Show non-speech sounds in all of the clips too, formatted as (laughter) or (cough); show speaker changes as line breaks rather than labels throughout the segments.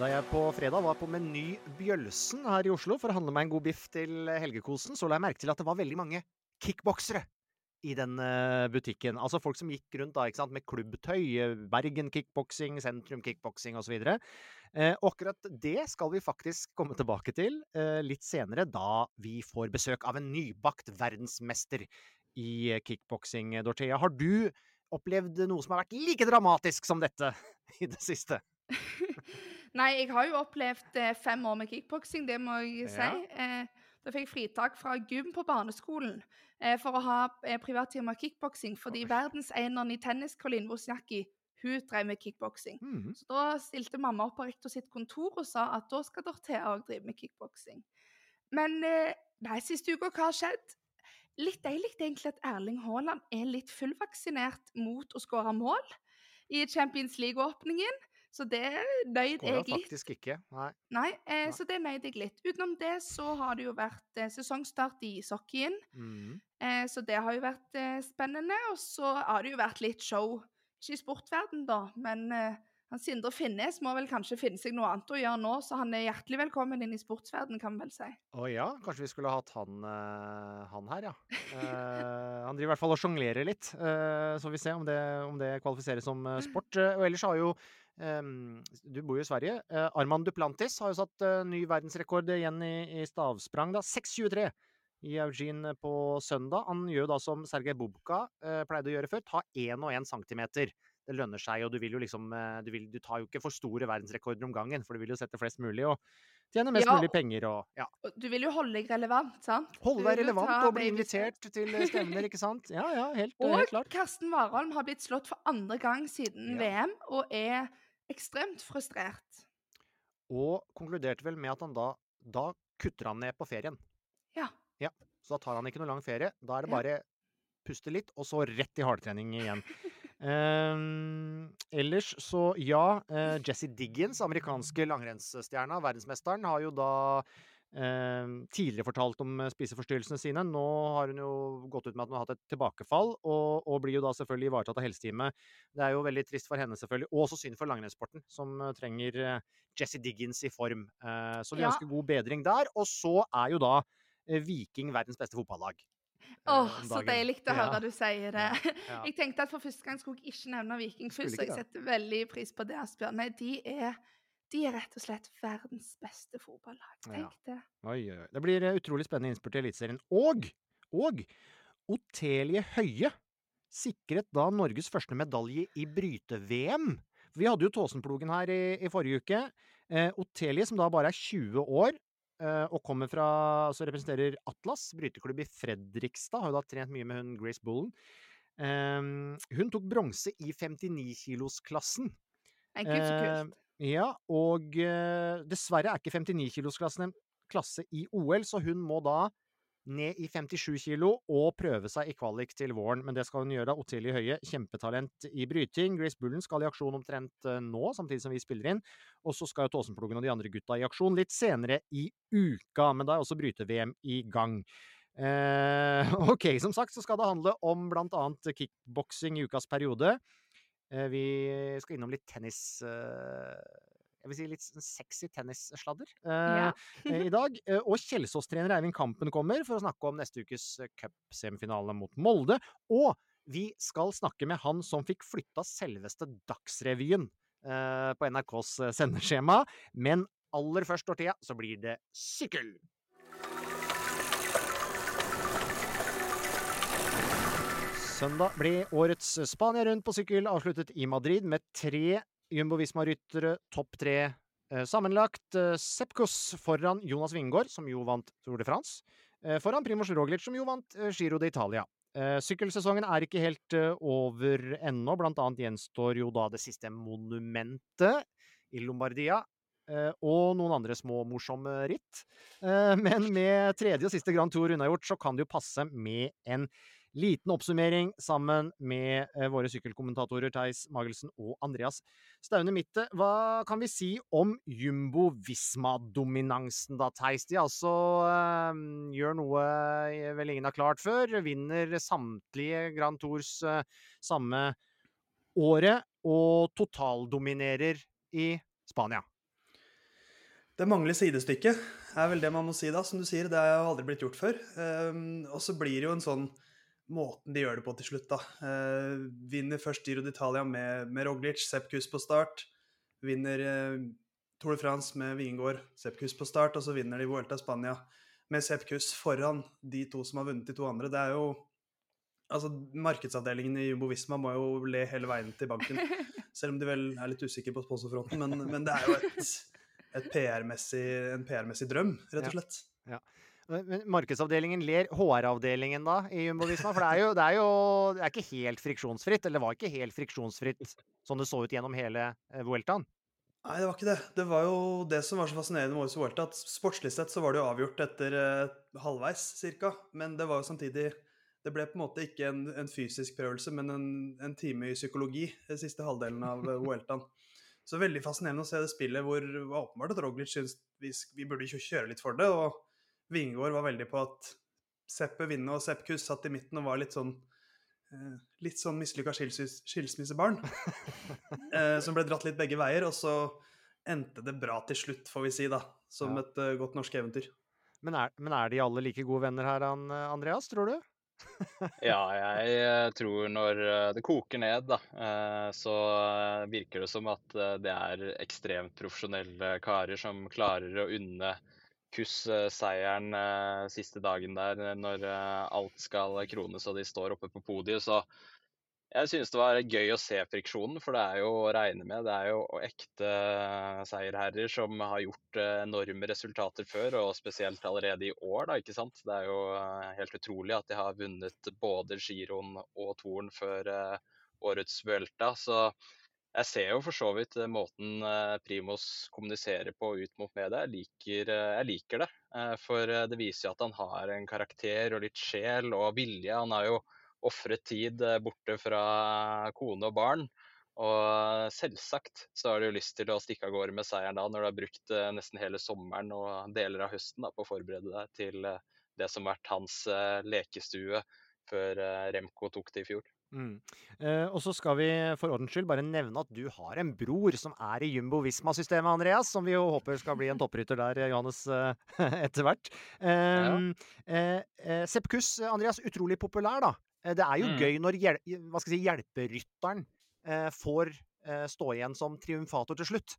Da jeg på fredag var på Meny Bjølsen her i Oslo for å handle meg en god biff til helgekosen, så la jeg merke til at det var veldig mange kickboksere i den eh, butikken. Altså folk som gikk rundt da, ikke sant, med klubbtøy. Bergen kickboksing, Sentrum kickboksing osv. Eh, akkurat det skal vi faktisk komme tilbake til eh, litt senere, da vi får besøk av en nybakt verdensmester i eh, kickboksing. Dorthea, har du opplevd noe som har vært like dramatisk som dette (laughs) i det siste? (laughs)
Nei, jeg har jo opplevd eh, fem år med kickboksing, det må jeg si.
Ja.
Eh, da fikk jeg fritak fra gym på barneskolen eh, for å ha eh, privattime kickboksing, fordi
Oi.
verdenseneren i tennis, Colin Wozniacki, hun drev med kickboksing.
Mhm.
Så da stilte mamma opp på rektor sitt kontor og sa at da skal Dorthea òg drive med kickboksing. Men nei, siste uka, hva har skjedd? Litt deilig egentlig at Erling Haaland er litt fullvaksinert mot å skåre mål i Champions League-åpningen. Så det nøyd jeg litt.
faktisk ikke. Nei.
Nei, eh,
Nei.
så det nøyd jeg litt. Utenom det så har det jo vært eh, sesongstart i ishockeyen.
Mm.
Eh, så det har jo vært eh, spennende. Og så har det jo vært litt show. Ikke i sportverden da, men eh, han Sindre Finnes må vel kanskje finne seg noe annet å gjøre nå, så han er hjertelig velkommen inn i sportsverden, kan vi vel si.
Å ja, kanskje vi skulle hatt han, uh, han her, ja. Uh, han driver i hvert fall og sjonglerer litt, Uh, så får vi se om det, om det kvalifiseres som sport. Og ellers har jo Du bor jo i Sverige. Arman Armand Duplantis har jo satt eh, ny verdensrekord igjen i, stavsprang. da, 6.23 i Eugene på søndag. Han gjør da som Sergej Bubka eh, pleide å gjøre før, ta 1,1 centimeter. Det lønner seg, og du vil jo liksom eh, du, vil, du tar jo ikke for store verdensrekorder om gangen, for du vil jo sette flest mulig og tjene mest
Ja,
mulig penger og ja.
Du vil jo holde deg relevant, sant?
Holde deg relevant og bli invitert til eh, stevner, ikke sant? Ja, ja, helt, eh,
Og
helt klart.
Karsten Warholm har blitt slått for andre gang siden
Ja.
VM, og er ekstremt frustrert.
Og konkluderte vel med at han da Da kutter han ned på ferien.
Ja.
Ja, Så da tar han ikke noe lang ferie. Da er det
Ja.
bare puste litt, og så rett i hardtrening igjen. Um, ellers så ja, Uh, Jesse Diggins, amerikanske (laughs) langrennsstjerna, verdensmesteren, har jo da tidligere fortalt om eh, spiseforstyrrelsene sine. Nå har hun jo gått ut med at hun har hatt et tilbakefall, og, og blir jo da selvfølgelig ivaretatt av helseteamet. Det er jo veldig trist for henne, selvfølgelig, og også synd for langrennssporten, som eh, trenger eh, Jesse Diggins i form. Eh, så vi
Ja.
ønsker god bedring der. Og så er jo da Viking verdens beste fotballag.
Åh,
om
så deilig å
Ja.
høre du sier det.
Ja, ja.
Jeg tenkte at for første gang skulle jeg ikke nevne Viking først, så jeg setter veldig pris på det, Asbjørn. Nei, de er, de er rett og slett verdens beste fotballag. Tenk det.
Oi, oi, oi. Det blir eh, utrolig spennende innspurt i Eliteserien. Og, og Otelie Høie sikret da Norges første medalje i bryte-VM. Vi hadde jo Tåsenplogen her i, i forrige uke. Eh, Otelie, som da bare er 20 år, eh, og kommer fra altså representerer Atlas, bryteklubb i Fredrikstad, har jo da trent mye med hun Grace Bullen. Eh, hun tok bronse i 59-kilosklassen.
Nei, gud, så
Eh,
kult.
Ja, og eh, dessverre er ikke 59-kilosklassen en klasse i OL, så hun må da ned i 57 kilo og prøve seg i kvalik til våren. Men det skal hun gjøre da. Otilie Høie, kjempetalent i bryting. Grace Bullen skal i aksjon omtrent eh, nå, samtidig som vi spiller inn. Og så skal jo Tåsenplogen og de andre gutta i aksjon litt senere i uka, men da er også bryte-VM i gang. Eh, (laughs) OK, som sagt så skal det handle om blant annet kickboksing i ukas periode. Eh, vi skal innom litt tennis eh, jeg vil si litt sexy tennissladder
Ja.
eh, i dag. Eh, og Kjelsås-trener Eivind Kampen kommer for å snakke om neste ukes eh, cupsemifinale mot Molde. Og vi skal snakke med han som fikk flytta selveste Dagsrevyen eh, på NRKs eh, sendeskjema. Men aller først, Dorthea, så blir det sykkel! Søndag ble årets Spania rundt på sykkel avsluttet i Madrid med tre Jumbo-Visma-ryttere, topp tre eh, sammenlagt. Eh, Sepkus foran Jonas Vingård, som jo vant Tour de France. Eh, foran Primoz Roglic, som jo vant eh, Giro de Eh, sykkelsesongen er ikke helt eh, over ennå. Blant annet gjenstår jo da det siste monumentet i Lombardia. Og noen andre små morsomme ritt. Men med tredje og siste Grand Tour unnagjort, så kan det jo passe med en liten oppsummering sammen med eh, våre sykkelkommentatorer Theis Magelsen og Andreas Staune Mitte. Hva kan vi si om Jumbo-Visma-dominansen da, Theis? De altså øh, gjør noe eh, vel ingen har klart før. Vinner samtlige Grand Tours øh, samme året, og totaldominerer i Spania.
Det mangler sidestykke, er vel det man må si da. Som du sier, det har aldri blitt gjort før. Um, og så blir det jo en sånn måten de gjør det på til slutt, da. Eh, vinner først Giro d'Italia med, med Roglic, Sepp Kuss på start. Vinner eh, Tour de France med Vingård, Sepp Kuss på start, og så vinner de Vuelta Spania med Sepp Kuss foran de to som har vunnet de to andre. Det er jo Altså, markedsavdelingen i Jumbo Visma må jo le hele veien til banken. (laughs) Selv om de vel er litt usikre på sponsorfronten, men, men det er jo et, et PR-messig, en PR-messig drøm, rett og slett.
Men markedsavdelingen ler HR-avdelingen da i Jumbo-Visma? For det er jo, det er jo det er ikke helt friksjonsfritt, eller det var ikke helt friksjonsfritt sånn det så ut gjennom hele eh, Vueltaen.
Nei, det var ikke det. Det var jo det som var så fascinerende med årets Vuelta, at sportslig sett så var det jo avgjort etter eh, halvveis cirka, men det var jo samtidig Det ble på en måte ikke en, en fysisk prøvelse, men en, en time i psykologi den siste halvdelen av eh, Vueltaen. Så veldig fascinerende å se det spillet hvor det var åpenbart at Roglic syntes vi, vi burde kjøre litt for det, og Vingård var veldig på at Seppe vinne og Sepp Kuss satt i midten og var litt sånn eh, Litt sånn mislykka skilsmis, skilsmissebarn. (laughs) eh, som ble dratt litt begge veier, og så endte det bra til slutt, får vi si, da. Som
Ja.
et eh, godt norsk eventyr.
Men er, men er de alle like gode venner her, Andreas, tror du? (laughs)
Ja, jeg tror når det koker ned, da, eh, så virker det som at det er ekstremt profesjonelle karer som klarer å unne Kuss eh, siste dagen der, eh, når eh, alt skal krones og de står oppe på podiet. Så jeg synes det var gøy å se friksjonen, for det er jo å regne med. Det er jo ekte seierherrer som har gjort enorme resultater før, og spesielt allerede i år, da, ikke sant. Det er jo helt utrolig at de har vunnet både giroen og toren før årets Vuelta. Så jeg ser jo for så vidt eh, måten Primus Primos kommuniserer på ut mot media. Jeg liker, eh, jeg liker det. Eh, For eh, det viser jo at han har en karakter og litt sjel og vilje. Han har jo ofret tid eh, borte fra kone og barn. Og selvsagt så har du lyst til å stikke av gårde med seieren da, når du har brukt eh, nesten hele sommeren og deler av høsten da, på å forberede deg til eh, det som har vært hans eh, lekestue før eh, Remco tok det i fjor.
Mm. Eh, og så skal vi for ordens skyld bare nevne at du har en bror som er i Jumbo-Visma-systemet, Andreas. Som vi jo håper skal bli en topprytter der, Johannes, eh, (laughs) etter hvert. Um, eh, eh, Sepp Kuss, eh, Andreas, utrolig populær, da. Eh, Det er jo
Mm.
gøy når hjel si, hjelperytteren eh, får eh, stå igjen som triumfator til slutt.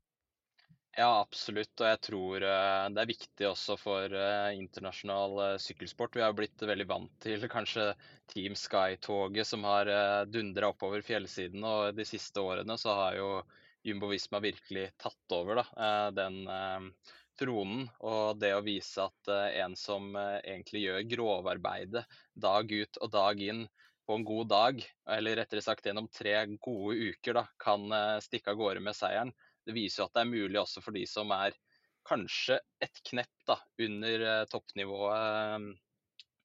Ja, absolutt. Og jeg tror eh, det er viktig også for eh, internasjonal eh, sykkelsport. Vi har blitt veldig vant til (laughs) kanskje Team Sky-toget som har dundra oppover fjellsiden. Og de siste årene så har jo Jumbo-Visma virkelig tatt over da, den tronen. Og det å vise at en som egentlig gjør grovarbeidet dag ut og dag inn på en god dag, eller rettere sagt gjennom tre gode uker, da, kan stikke av gårde med seieren det viser jo at det er mulig også for de som er kanskje et knepp da, under eh, toppnivået eh,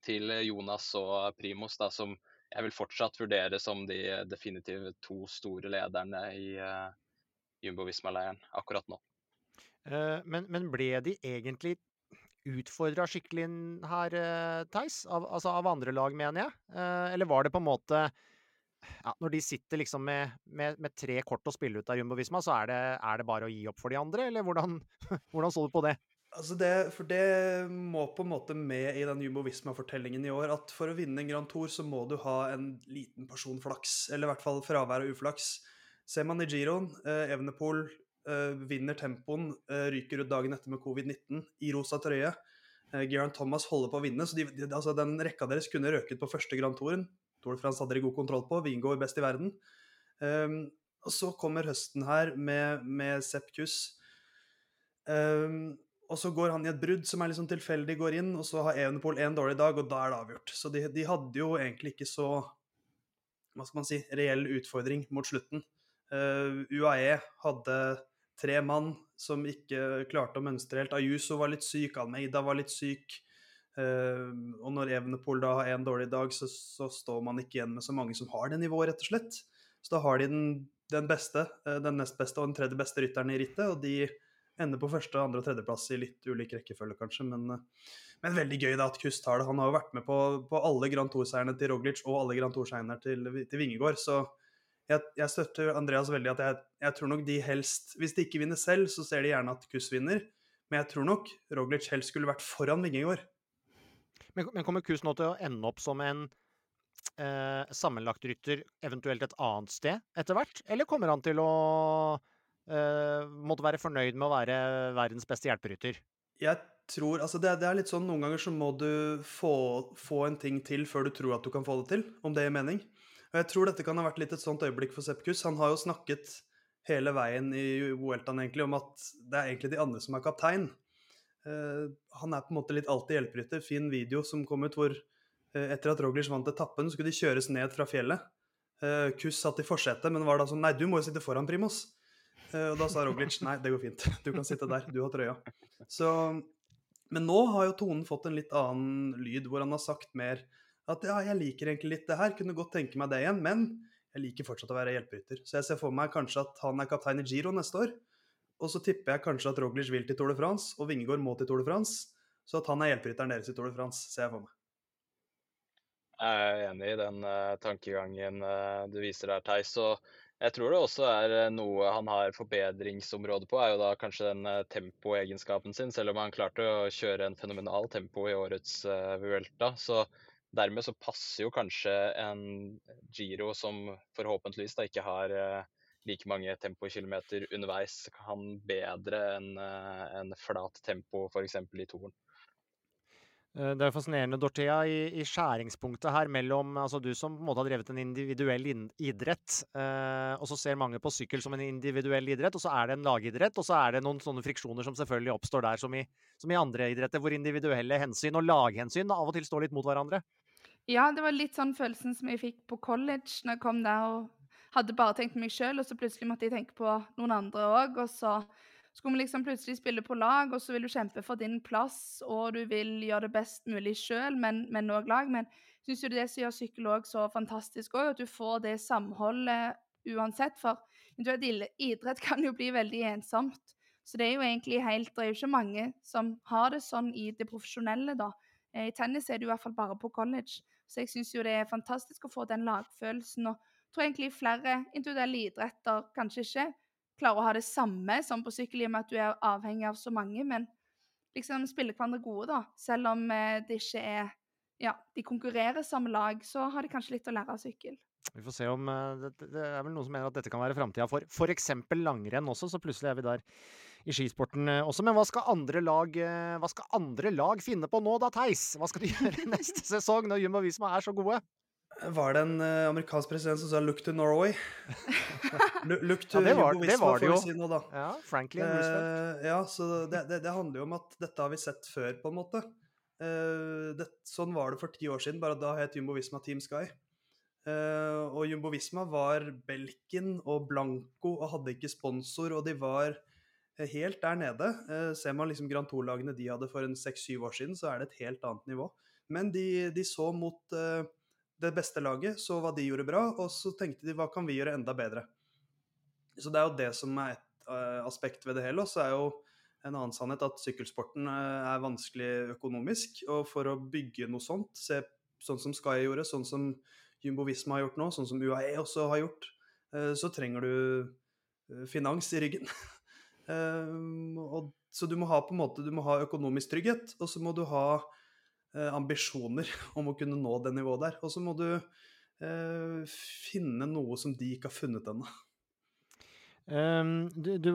til Jonas og Primus, da, som jeg vil fortsatt vurdere som de definitive to store lederne i uh, Jumbo Visma-leiren akkurat nå.
Eh, men, men ble de egentlig utfordra skikkelig her, Theis? Av, altså av andre lag, mener jeg. Eller var det på en måte ja, Når de sitter liksom med, med, med tre kort å spille ut av Jumbo-Visma, så er det, er det, bare å gi opp for de andre, eller hvordan, (laughs) hvordan så du på det?
Altså det, for det må på en måte med i den Jumbo-Visma-fortellingen i år, at for å vinne en Grand Tour så må du ha en liten porsjon flaks, eller i hvert fall fravær av uflaks. Ser man i Giroen, eh, Evenepool eh, vinner tempoen, eh, ryker ut dagen etter med covid-19 i rosa trøye. Eh, Geraint Thomas holder på å vinne, så de, de, altså den rekka deres kunne røket på første Grand Touren. Tour de France hadde de god kontroll på. Vingegaard best i verden. Um, og så kommer høsten her med, med Sepp Kuss. Um, og så går han i et brudd som er sånn tilfeldig, går inn, og så har Evenepool en dårlig dag, og da er det avgjort. Så de, de, hadde jo egentlig ikke så hva skal man si, reell utfordring mot slutten. Uh, UAE hadde tre mann som ikke klarte å mønstre helt. Ayuso var litt syk, Almeida var litt syk. Uh, og når Evenepool da har en dårlig dag, så, så, står man ikke igjen med så mange som har det nivået, rett og slett. Så da har de den, den beste, uh, den nest beste og den tredje beste rytteren i rittet, og de ender på første, andre og tredjeplass i litt ulik rekkefølge, kanskje. Men, uh, men veldig gøy da at Kust har det. Han har jo vært med på, på alle Grand Tour-seierne til Roglic og alle Grand Tour-seierne til, til Vingegård, så jeg, jeg, støtter Andreas veldig at jeg, jeg, tror nok de helst Hvis de ikke vinner selv, så ser de gjerne at Kust vinner. Men jeg tror nok Roglic helst skulle vært foran Vingegård.
Men, men kommer Kus nå til å ende opp som en eh, sammenlagtrytter, eventuelt et annet sted, etter hvert? Eller kommer han til å eh, måtte være fornøyd med å være verdens beste hjelperytter?
Jeg tror, altså det, det, er litt sånn Noen ganger så må du få, få, en ting til før du tror at du kan få det til, om det gir mening. Og Jeg tror dette kan ha vært litt et sånt øyeblikk for Sepp Kuss. Han har jo snakket hele veien i Vueltaen egentlig om at det er egentlig de andre som er kaptein. Uh, han er på en måte litt alltid hjelperytter. Fin video som kom ut hvor uh, etter at Roglic vant etappen, skulle de kjøres ned fra fjellet. Uh, Kuss satt i forsetet, men var da sånn Nei, du må jo sitte foran Primos. og da sa Roglic (laughs) nei, det går fint, du kan sitte der, du har trøya. Så, men nå har jo tonen fått en litt annen lyd, hvor han har sagt mer at ja, jeg liker egentlig litt det her, kunne godt tenke meg det igjen, men jeg liker fortsatt å være hjelperytter. Så jeg ser for meg kanskje at han er kaptein i Giro neste år. Og så tipper jeg kanskje at Roglic vil til Tour de France, og Vingegård må til Tour de France. Så at han er hjelperytteren deres i Tour de France, ser jeg for meg.
Jeg er enig i den uh, tankegangen uh, du viser der, Theis. Og jeg tror det også er uh, noe han har forbedringsområde på, er jo da kanskje den tempoegenskapen sin. Selv om han klarte å kjøre en fenomenal tempo i årets Vuelta, så dermed så passer jo kanskje en Giro som forhåpentligvis da ikke har like mange tempokilometer underveis kan bedre enn eh, en flat tempo f.eks. i toren.
Eh, det er fascinerende, Dorthea, i, i, skjæringspunktet her mellom altså du som på en måte har drevet en individuell idrett, eh, og så ser mange på sykkel som en individuell idrett, og så er det en lagidrett, og så er det noen sånne friksjoner som selvfølgelig oppstår der, som i, som i andre idretter, hvor individuelle hensyn og laghensyn av og til står litt mot hverandre.
Ja, det var litt sånn følelsen som jeg fikk på college når jeg kom der og hadde bare tenkt meg sjøl, og så plutselig måtte jeg tenke på noen andre òg. Og så skulle vi liksom plutselig spille på lag, og så vil du kjempe for din plass, og du vil gjøre det best mulig sjøl, men òg lag. Men jeg syns jo det som gjør sykkel òg så fantastisk òg, at du får det samholdet uansett. For idrett (laughs) kan jo bli veldig ensomt. Så det er jo egentlig helt Det er jo ikke mange som har det sånn i det profesjonelle, da. I tennis er det jo i hvert fall bare på college. Så jeg syns jo det er fantastisk å få den lagfølelsen. og tror egentlig flere individuelle idretter kanskje ikke klarer å ha det samme som på sykkel, i og med at du er avhengig av så mange, men liksom spiller hverandre gode, da. Selv om eh, det ikke er Ja, de konkurrerer samme lag, så har de kanskje litt å lære av sykkel.
Vi får se om eh, det, det, er vel noen som mener at dette kan være framtida for f.eks. langrenn også, så plutselig er vi der i skisporten eh, også. Men hva skal andre lag, hva skal andre lag finne på nå da, Theis? Hva skal de (laughs) gjøre neste sesong når Jumbo Visma er så gode?
Var det en uh, amerikansk president som sa 'look to Norway'? (laughs) look to
ja, det var, det, var det jo. Si
noe, da.
Ja, Franklin Roosevelt.
Uh, ja, så det, det, det, handler jo om at dette har vi sett før, på en måte. Uh, sånn var det for ti år siden, bare da het Jumbo Visma Team Sky. og Jumbo Visma var Belkin og Blanco og hadde ikke sponsor, og de var helt der nede. ser man liksom Grand Tour-lagene de hadde for en seks-syv år siden, så er det et helt annet nivå. Men de, de så mot det beste laget, så hva de gjorde bra, og så tenkte de hva kan vi gjøre enda bedre. Så det er jo det som er et uh, aspekt ved det hele. Og så er jo en annen sannhet at sykkelsporten uh, er vanskelig økonomisk. Og for å bygge noe sånt, se sånn som Sky gjorde, sånn som Jumbo Visma har gjort nå, sånn som UAE også har gjort, uh, så trenger du finans i ryggen. (laughs) og, så du må ha på en måte, du må ha økonomisk trygghet, og så må du ha ambisjoner (laughs) om å kunne nå det nivået der. Og så må du finne noe som de ikke har funnet ennå.
Um, du, du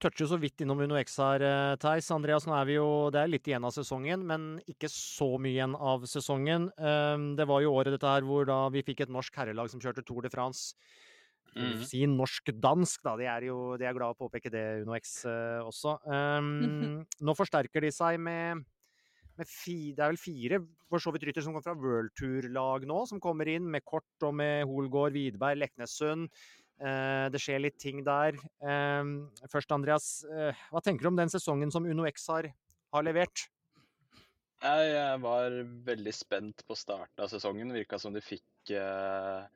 toucher jo så vidt innom UnoX her, uh, Theis. Andreas, nå er vi jo Det er litt igjen av sesongen, men ikke så mye igjen av sesongen. Um, det var jo året dette her hvor da vi fikk et norsk herrelag som kjørte Tour de France. Mm. Si norsk-dansk, da. De er jo de er glad å påpeke det, UnoX uh, eh, også. Um, (laughs) nå forsterker de seg med, med fi, Det er vel fire for så vidt rytter som kommer fra World Tour-lag nå, som kommer inn med Kort og med Holgård, Widberg, Leknessund. Eh, det skjer litt ting der. Eh, først, Andreas, eh, hva tenker du om den sesongen som Uno X har, har levert?
Jeg var veldig spent på starten av sesongen. Virka som de fikk eh,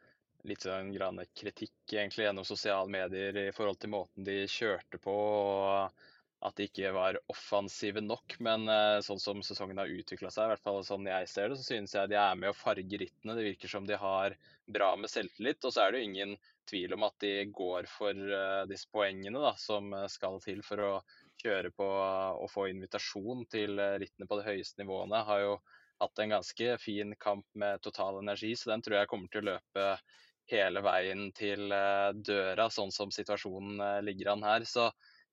litt sånn kritikk egentlig gjennom sosiale medier i forhold til måten de kjørte på. og at de ikke var offensive nok. Men sånn som sesongen har utvikla seg, i hvert fall sånn jeg ser det, så synes jeg de er med å farge rittene. Det virker som de har bra med selvtillit. Og så er det jo ingen tvil om at de går for uh, disse poengene da, som eh, skal til for å kjøre på og få invitasjon til rittene på de høyeste nivåene. Har jo hatt en ganske fin kamp med total energi, så den tror jeg kommer til å løpe hele veien til døra, sånn som situasjonen ligger an her. Så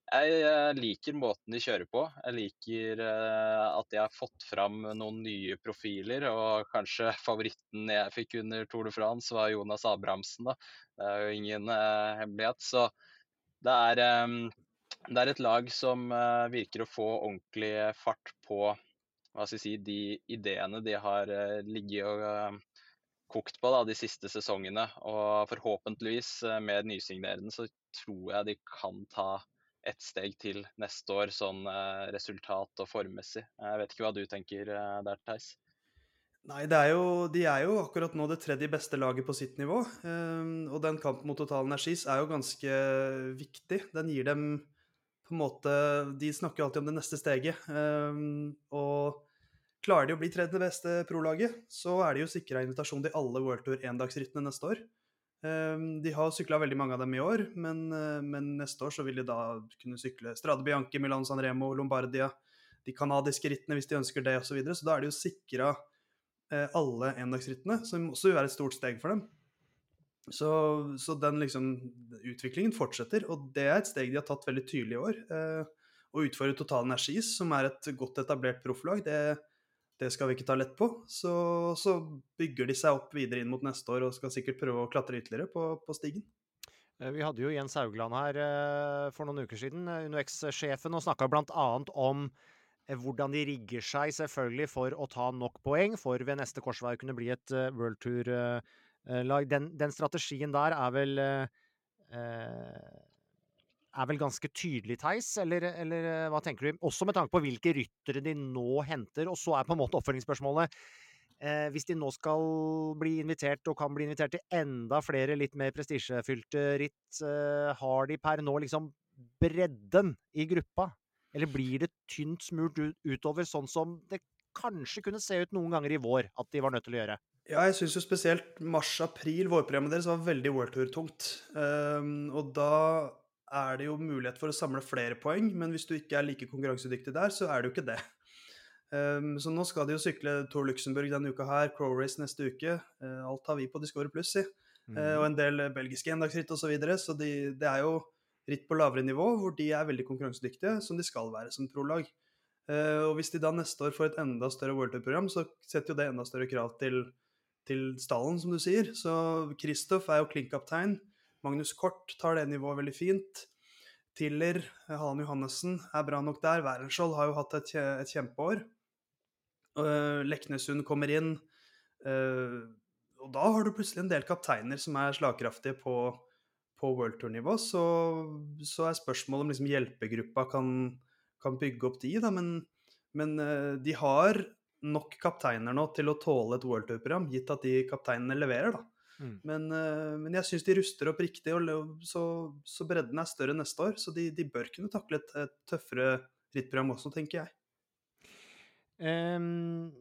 jeg liker måten de kjører på. Jeg liker at de har fått fram noen nye profiler. Og kanskje (laughs) favoritten jeg fikk under Tour de France var Jonas Abrahamsen. Da. Det er jo ingen uh, hemmelighet. Så det er, det er, et lag som virker å få ordentlig fart på hva skal jeg si, de ideene de har ligget og kokt på da, de siste sesongene. Og forhåpentligvis med nysignerende så tror jeg de kan ta ett steg til neste år, sånn resultat- og formmessig. Jeg vet ikke hva du tenker der, Theis?
Nei, er jo, de er jo akkurat nå det tredje beste laget på sitt nivå. Um, og den kampen mot Total Energis er jo ganske viktig. Den gir dem på en måte De snakker alltid om det neste steget. Um, og klarer de å bli tredje beste pro-laget, så er de jo sikra invitasjon til alle World Tour endagsrittene neste år. Um, de har sykla veldig mange av dem i år, men, uh, men, neste år så vil de da kunne sykle Strade Bianchi, Milan San Remo, Lombardia, de canadiske rittene hvis de ønsker det osv. Så, videre. så da er de jo sikra Eh, alle endagsrittene, som også være et stort steg for dem. Så, så, den liksom, utviklingen fortsetter, og det er et steg de har tatt veldig tydelig i år. Eh, å utfordre Total Energis, som er et godt etablert profflag, det, det, skal vi ikke ta lett på. Så, så, bygger de seg opp videre inn mot neste år og skal sikkert prøve å klatre ytterligere på, på stigen.
Eh, vi hadde jo Jens Haugland her eh, for noen uker siden, UnoX-sjefen, og snakka bl.a. om Eh, hvordan de rigger seg selvfølgelig for å ta nok poeng for ved neste korsvei å kunne bli et World Tour-lag. Den, den, strategien der er vel uh, er vel ganske tydelig, Theis, eller, eller, hva tenker du? Også med tanke på hvilke ryttere de nå henter. Og så er på en måte oppfølgingsspørsmålet eh, Hvis de nå skal bli invitert, og kan bli invitert til enda flere litt mer prestisjefylte ritt, eh, har de per nå liksom bredden i gruppa eller blir det tynt smurt utover, sånn som det kanskje kunne se ut noen ganger i vår at de var nødt til å gjøre?
Ja, jeg syns jo spesielt mars-april, vårprogrammet deres, var veldig World-tur-tungt. Um, og da er det jo mulighet for å samle flere poeng, men hvis du ikke er like konkurransedyktig der, så er det jo ikke det. Um, så nå skal de jo sykle Tour Luxembourg denne uka her, Crow Race neste uke. Uh, alt har vi på Discovery Pluss, si. Mm. Uh, og en del belgiske endagsritt osv. Så, videre, så de, det er jo ritt på lavere nivå, hvor de er veldig konkurransedyktige, som de skal være som prolag. Uh, og hvis de da neste år får et enda større World Tour-program, så setter jo det enda større krav til, til stallen, som du sier. Så Kristoff er jo klink-kaptein. Magnus Kort tar det nivået veldig fint. Tiller, Halen Johannessen er bra nok der. Wærenskjold har jo hatt et, et kjempeår. Uh, Leknesund kommer inn. Uh, og da har du plutselig en del kapteiner som er slagkraftige på, på World Tour-nivå, så, så, er spørsmålet om liksom hjelpegruppa kan, kan, bygge opp de, da. Men, men de har nok kapteiner nå til å tåle et World Tour-program, gitt at de kapteinene leverer, da. Mm. Men, uh, men, jeg syns de ruster opp riktig, og så, så, bredden er større neste år. Så de, de bør kunne takle et, et, tøffere rittprogram også, tenker jeg.
Um,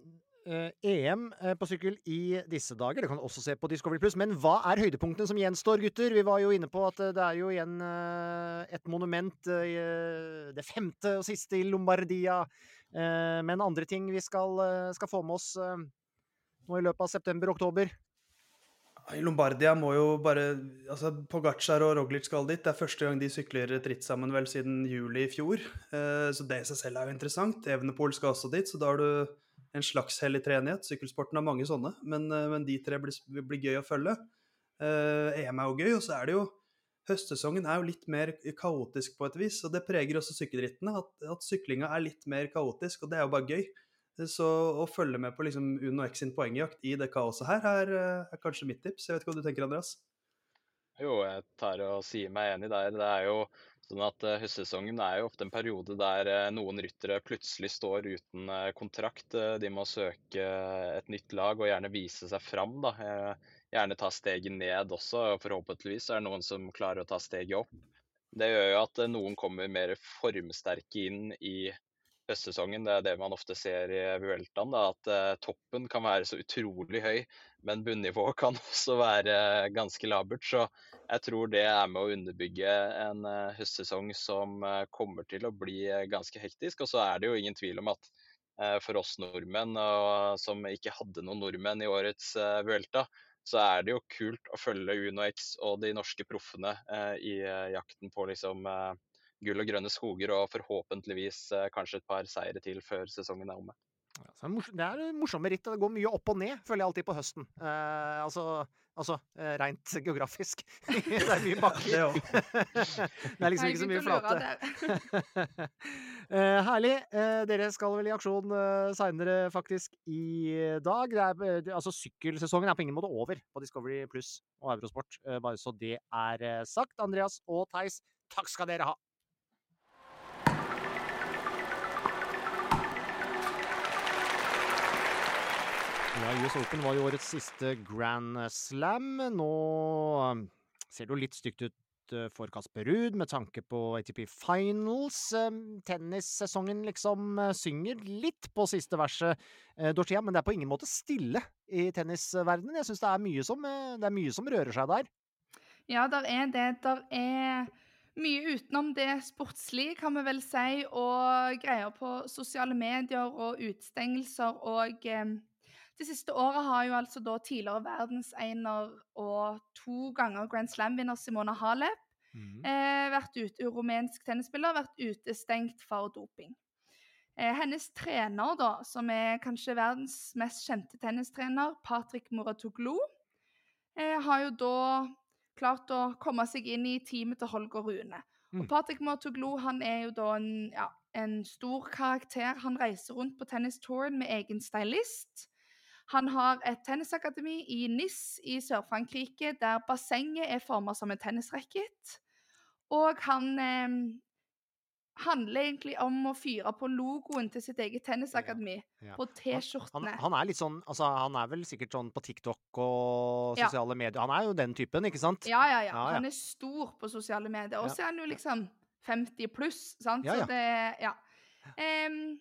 uh, EM uh, på sykkel i disse dager, det kan du også se på Discovery Pluss. Men hva er høydepunktene som gjenstår, gutter? Vi var jo inne på at uh, det er jo igjen et monument, det femte og siste i Lombardia. men andre ting vi skal, skal få med oss nå i løpet av september-oktober?
I Lombardia må jo bare altså Pogacar og Roglic skal dit. Det er første gang de sykler et ritt sammen vel siden juli i fjor. Eh, så det i seg selv er jo interessant. Evenepool skal også dit, så da har du en slags hellig treenighet. Sykkelsporten har mange sånne, men, eh, men de tre blir, blir, gøy å følge. Eh, EM er jo gøy, og så er det jo Høstsesongen er jo litt mer kaotisk på et vis, og det preger også sykkelrittene. At, at syklinga er litt mer kaotisk, og det er jo bare gøy. Så å følge med på liksom Uno X sin poengjakt i det kaoset her, er, eh, er, kanskje mitt tips. Jeg vet ikke hva du tenker, Andreas?
Jo, jeg tar og sier meg enig der. Det er jo sånn at uh, Høstsesongen er jo ofte en periode der uh, noen ryttere plutselig står uten kontrakt. de må søke et nytt lag og gjerne vise seg fram. Da. gjerne ta steget ned også. og Forhåpentligvis er det noen som klarer å ta steget opp. Det gjør jo at noen kommer mer formsterke inn i høstsesongen. Det er det man ofte ser i Vueltaen, at uh, toppen kan være så utrolig høy, men bunnivået kan (laughs) også være ganske labert. Så jeg tror det er med å underbygge en uh, høstsesong som uh, kommer til å bli ganske hektisk. Og så er det jo ingen tvil om at for oss nordmenn, som ikke hadde noen nordmenn i årets Vuelta, så er det jo kult å følge Uno X og de norske proffene i jakten på liksom gull og grønne skoger og forhåpentligvis eh, kanskje et par seire til før sesongen er omme.
Ja, det er morsomme ritt. Det går mye opp og ned, føler jeg alltid på høsten. Eh, altså, altså eh, rent geografisk. (laughs) det er mye (laughs) bakker. (laughs) det er liksom ikke så mye flate. eh, herlig. Eh, dere skal vel i aksjon eh, seinere, faktisk, i dag. Er, altså, sykkelsesongen er på ingen måte over på Discovery Pluss og Eurosport, eh, bare så det er sagt. Andreas og Theis, takk skal dere ha. Ja, US Open var jo årets siste Grand Slam. Nå um, ser det jo litt stygt ut uh, for Kasper Ruud med tanke på ATP Finals. Um, tennissesongen liksom uh, synger litt på siste verset, uh, Dorthea, men det er på ingen måte stille i tennisverdenen. Jeg syns det, det, er mye som rører seg der.
Ja, der er det. Der er mye utenom det sportslige, kan vi vel si, og greier på sosiale medier og utstengelser og eh, det siste året har jo altså da tidligere verdensener og to ganger Grand Slam-vinner Simona Halep mm. eh, vært ute, rumensk tennisspiller, vært utestengt for doping. Eh, hennes trener, da, som er kanskje verdens mest kjente tennistrener, Patrick Muratoglu, eh, har jo da klart å komme seg inn i teamet til Holger Rune. Mm. Og Patrick Muratoglu han er jo da en, ja, en stor karakter. Han reiser rundt på tennistouren med egen stylist. Han har et tennisakademi i Nis i Sør-Frankrike, der bassenget er formet som en tennisracket. Og han eh, handler egentlig om å fyre på logoen til sitt eget tennisakademi. Ja, ja. På T-skjortene.
Han, han, er litt sånn altså, Han er vel sikkert sånn på TikTok og sosiale ja. medier. Han er jo den typen, ikke sant?
Ja, ja, ja. Han er stor på sosiale medier. Og så er han jo liksom 50 pluss, sant? Så det Ja. Um,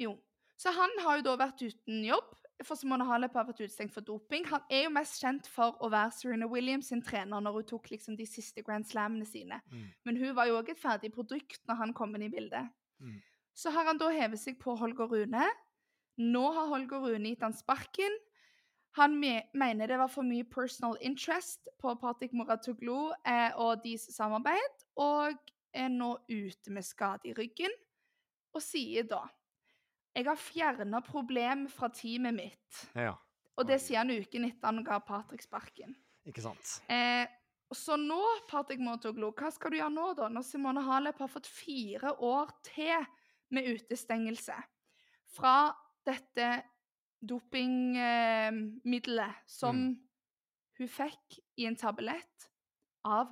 jo. Så han har jo da vært uten jobb for Simone Halep har vært utestengt for doping. Han er jo mest kjent for å være Serena Williams sin trener når hun tok liksom de siste Grand Slamene sine. Mm. Men hun var jo òg et ferdig produkt når han kom inn i bildet. Mm. Så har han da hevet seg på Holger Rune. Nå har Holger Rune gitt han sparken. Han me mener det var for mye personal interest på Patrick Moratoglu eh, og deres samarbeid, og er nå ute med skade i ryggen, og sier da jeg har fjerna problem fra teamet mitt.
Ja.
Og det sier han uken etter han ga Patrick sparken.
Ikke sant.
Eh, så nå, Patrick Motoglo, hva skal du gjøre nå, da? Når Simone Halep har fått fire år til med utestengelse fra dette dopingmiddelet eh, som mm. hun fikk i en tablett av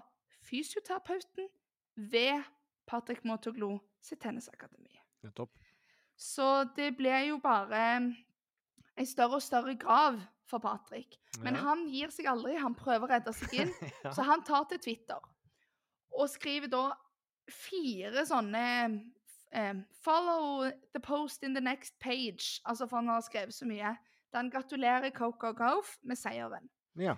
fysioterapeuten ved Patrick Motoglo sitt tennisakademi.
Nettopp.
Så det blir jo bare en større og større grav for Patrick. Men ja. han gir seg aldri. Han prøver å redde seg inn. (laughs) ja. Så han tar til Twitter og skriver da fire sånne eh, 'Follow the post in the next page', altså for han har skrevet så mye. Der han gratulerer Coco Gauff med seieren.
Ja.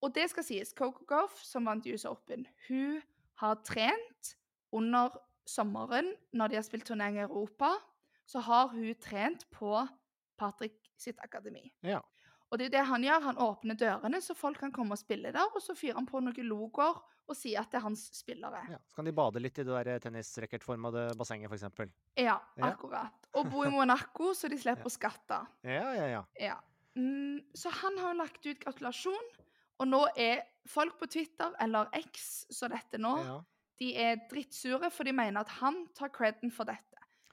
Og det skal sies, Coco Gauff, som vant US Open, hun har trent under sommeren når de har spilt turnering i Europa. Så har hun trent på Patrick sitt akademi.
ja.
Og det er det han gjør. Han åpner dørene, så folk kan komme og spille der. Og så fyrer han på noen logoer og sier at det er hans spillere.
ja. Så kan de bade litt i det der tennisracketformede bassenget, f.eks.
Ja,
Ja.
akkurat. Og bo i Monaco, så de (laughs) slipper å skatte.
Ja, ja, ja.
Ja. Mm, så han har jo lagt ut gratulasjon, og nå er folk på Twitter, eller X, så dette nå,
ja.
de er drittsure, for de mener at han tar creden for dette.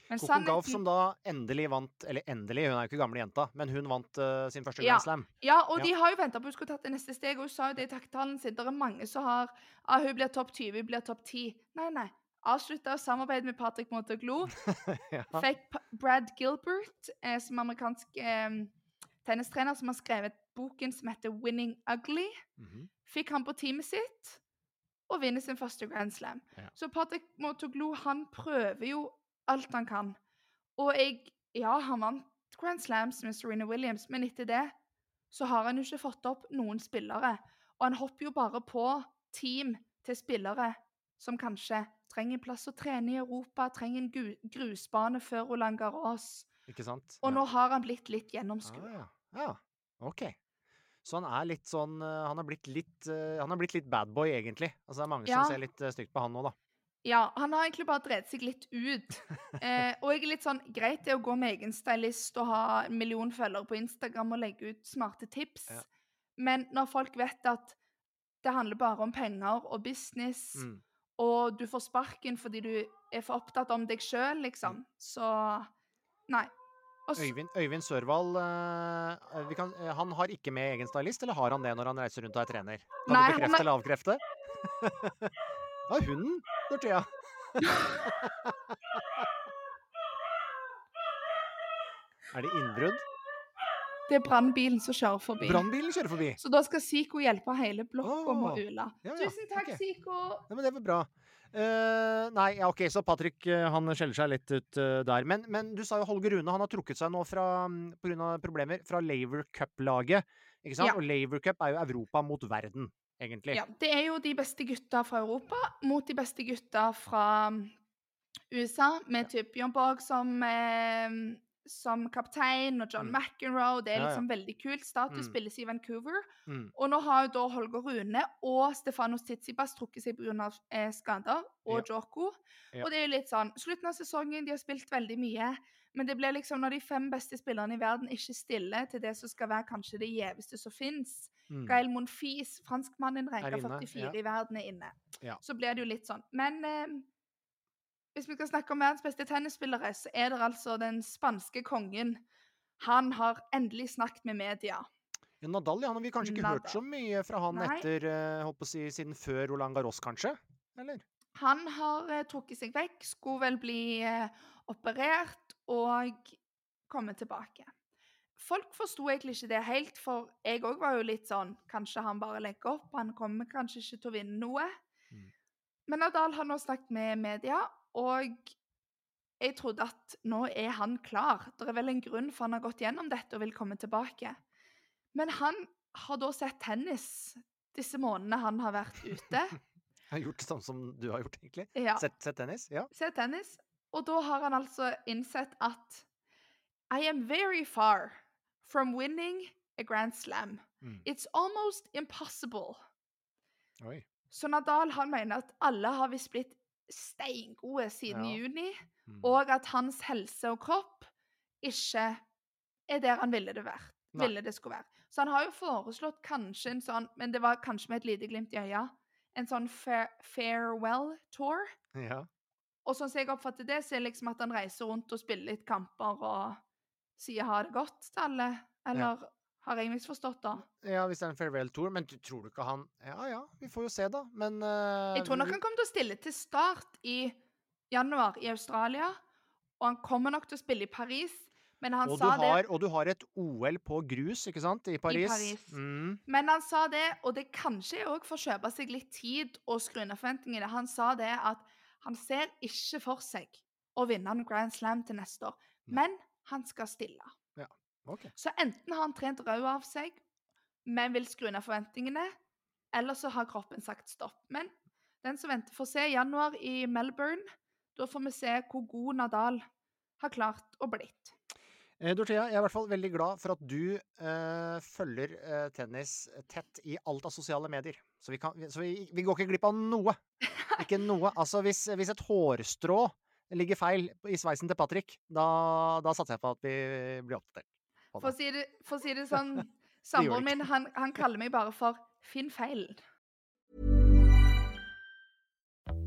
Men
Coco Gauff som da endelig vant Eller endelig, hun er jo ikke gamle jenta, men hun vant uh, sin første
Ja.
Grand Slam.
Ja, og
Ja.
de har jo venta på at hun skulle tatt det neste steg, og hun sa jo det i takktalen sin. Det er mange som har ah, hun blir topp 20, hun blir topp 10. Nei, nei. Avslutta samarbeidet med Patrick Montaglo. (laughs)
ja.
Fikk Brad Gilbert, eh, som amerikansk eh, tennistrener, som har skrevet boken som heter 'Winning Ugly'.
Mhm.
Fikk han på teamet sitt og vinner sin første Grand Slam.
Ja.
Så Patrick Motoglu han prøver jo alt han kan. Og jeg Ja, han vant Grand Slams med Serena Williams, men etter det så har han jo ikke fått opp noen spillere. Og han hopper jo bare på team til spillere som kanskje trenger plass å trene i Europa, trenger en grusbane før Roland Garros.
Ikke sant?
Og
Ja.
nå har han blitt litt gjennomskuet.
Ah, ja. ja. OK. Så han er litt sånn eh, Han har blitt litt uh, blitt litt badboy, egentlig. Altså det er mange
Ja.
som ser litt eh, stygt på han nå, da.
Ja, han har egentlig bare drevet seg litt ut. (laughs) Eh, og jeg er litt sånn Greit det å gå med egen stylist og ha en million følgere på Instagram og legge ut smarte tips,
Ja.
men når folk vet at det handler bare om penger og business,
Mm.
og du får sparken fordi du er for opptatt om deg sjøl, liksom, så Nei. Også,
Øyvind, Øyvind Sørvald øh, vi kan, øh, Han har ikke med egen stylist, eller har han det når han reiser rundt og er trener? Kan
Nei,
du bekrefte
er-
eller avkrefte? (laughs) Ja, hunden, Dorthea. er det innbrudd?
det er brannbilen som kjører forbi.
Brannbilen kjører forbi.
Så da skal Siko hjelpe hele blokka med å ule.
ja, ja,
Tusen takk,
okay.
Siko.
Ja, men det var bra. Uh, nei, ja, OK, så Patrick eh, han skjeller seg litt ut uh, der. Men, men du sa jo Holger Rune. Han har trukket seg nå fra, mm, av problemer fra Laver Cup-laget. Ikke sant?
Ja.
Og Laver Cup er jo Europa mot verden, egentlig.
Ja, det er jo de beste gutta fra Europa mot de beste gutta fra mm, USA, med typ Bjørn Borg som, eh, som kaptein og John
Mm.
McEnroe. Det er
Ja, ja.
liksom veldig kult. Status
Mm.
spilles i Vancouver.
Mm.
Og nå har jo da Holger Rune og Stefanos Tsitsipas trukket seg pga. Eh, skader, og Djoko.
Ja.
Og det er jo litt sånn Slutten av sesongen, de har spilt veldig mye. Men det blir liksom når de fem beste spillerne i verden ikke stiller til det som skal være kanskje det gjeveste som fins.
Mm.
Gael Monfils, franskmannen ranka 44
ja.
i verden, er inne.
Ja.
Så blir det jo litt sånn. Men eh, hvis vi skal snakke om verdens beste tennisspillere, så er det altså den spanske kongen. Han har endelig snakket med media.
Ja, Nadal ja, han har vi kanskje ikke hørt så mye fra han
Nei.
etter eh, holdt å si, siden før Roland Garros, kanskje? Eller?
Han har eh, trukket seg vekk, skulle vel bli eh, operert og komme tilbake. Folk forsto egentlig ikke det helt, for jeg òg var jo litt sånn Kanskje han bare legger opp, han kommer kanskje ikke til å vinne noe.
Mm.
Men Nadal har nå snakket med media, og jeg trodde at nå er han klar. Det er vel en grunn for han har gått gjennom dette og vil komme tilbake. Men han har da sett tennis disse månedene han har vært ute.
Jeg (laughs) har gjort det samme som du har gjort, egentlig.
Ja.
Sett, sett tennis? Ja.
Sett tennis. Og da har han altså innsett at I am very far from winning a Grand Slam.
Mm.
It's almost impossible.
Oi.
Så Nadal han mener at alle har visst blitt steingode siden
Ja.
juni,
Mm.
og at hans helse og kropp ikke er der han ville det, vært, ville det skulle være. Så han har jo foreslått kanskje en sånn, men det var kanskje med et lite glimt i øya, en sånn farewell tour.
Ja.
Og sånn som jeg oppfatter det, så er det liksom at han reiser rundt og spiller litt kamper og sier ha det godt til alle. Eller har jeg misforstått, da?
ja, hvis det er en farewell tour. Men du, tror du ikke han Ja ja, vi får jo se, da. Men uh,
Jeg tror nok han kommer til å stille til start i januar i Australia. Og han kommer nok til å spille i Paris, men han
og, du
sa
har,
det
og du har et OL på grus, ikke sant? I Paris.
Paris.
Mm.
Men han sa det, og det kanskje òg for å kjøpe seg litt tid og skru ned forventningene. Han sa det at han ser ikke for seg å vinne en Grand Slam til neste år. Men han skal stille.
Ok.
Så enten har han trent rød av seg, men vil skru ned forventningene, eller så har kroppen sagt stopp. Men den som venter, får se i januar i Melbourne. Da får vi se hvor god Nadal har klart å blitt.
Eh, Dorthea, jeg er i hvert fall veldig glad for at du eh, følger eh, tennis tett i alt av sosiale medier. Så, vi, kan, så vi, vi går ikke glipp av noe. Ikke noe. Altså, hvis, hvis et hårstrå ligger feil i sveisen til Patrick, da, da satser jeg på at vi blir oppdatert.
For å si det, for å si det (laughs) sånn, samboeren min han, han kaller meg bare for Finn feilen.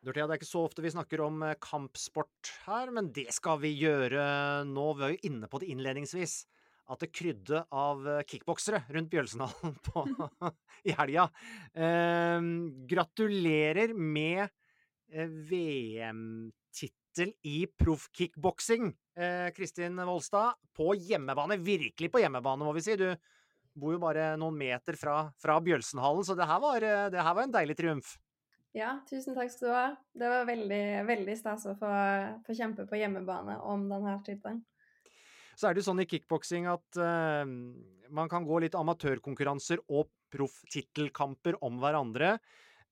Dorthea, det er ikke så ofte vi snakker om eh, kampsport her, men det skal vi gjøre nå. Vi var jo inne på det innledningsvis. At det krydde av eh, kickboksere rundt Bjølsenhallen (laughs) i helga. Eh, gratulerer med eh, VM-tittel i proffkickboksing, eh, Kristin Volstad. På hjemmebane. Virkelig på hjemmebane, må vi si. Du bor jo bare noen meter fra, fra Bjølsenhallen, så det her, var, det her var en deilig triumf.
Ja, tusen takk skal du ha. Det var veldig, veldig stas å få, få kjempe på hjemmebane om denne tittelen.
Så er det jo sånn i kickboksing at uh, man kan gå litt amatørkonkurranser og profftittelkamper om hverandre.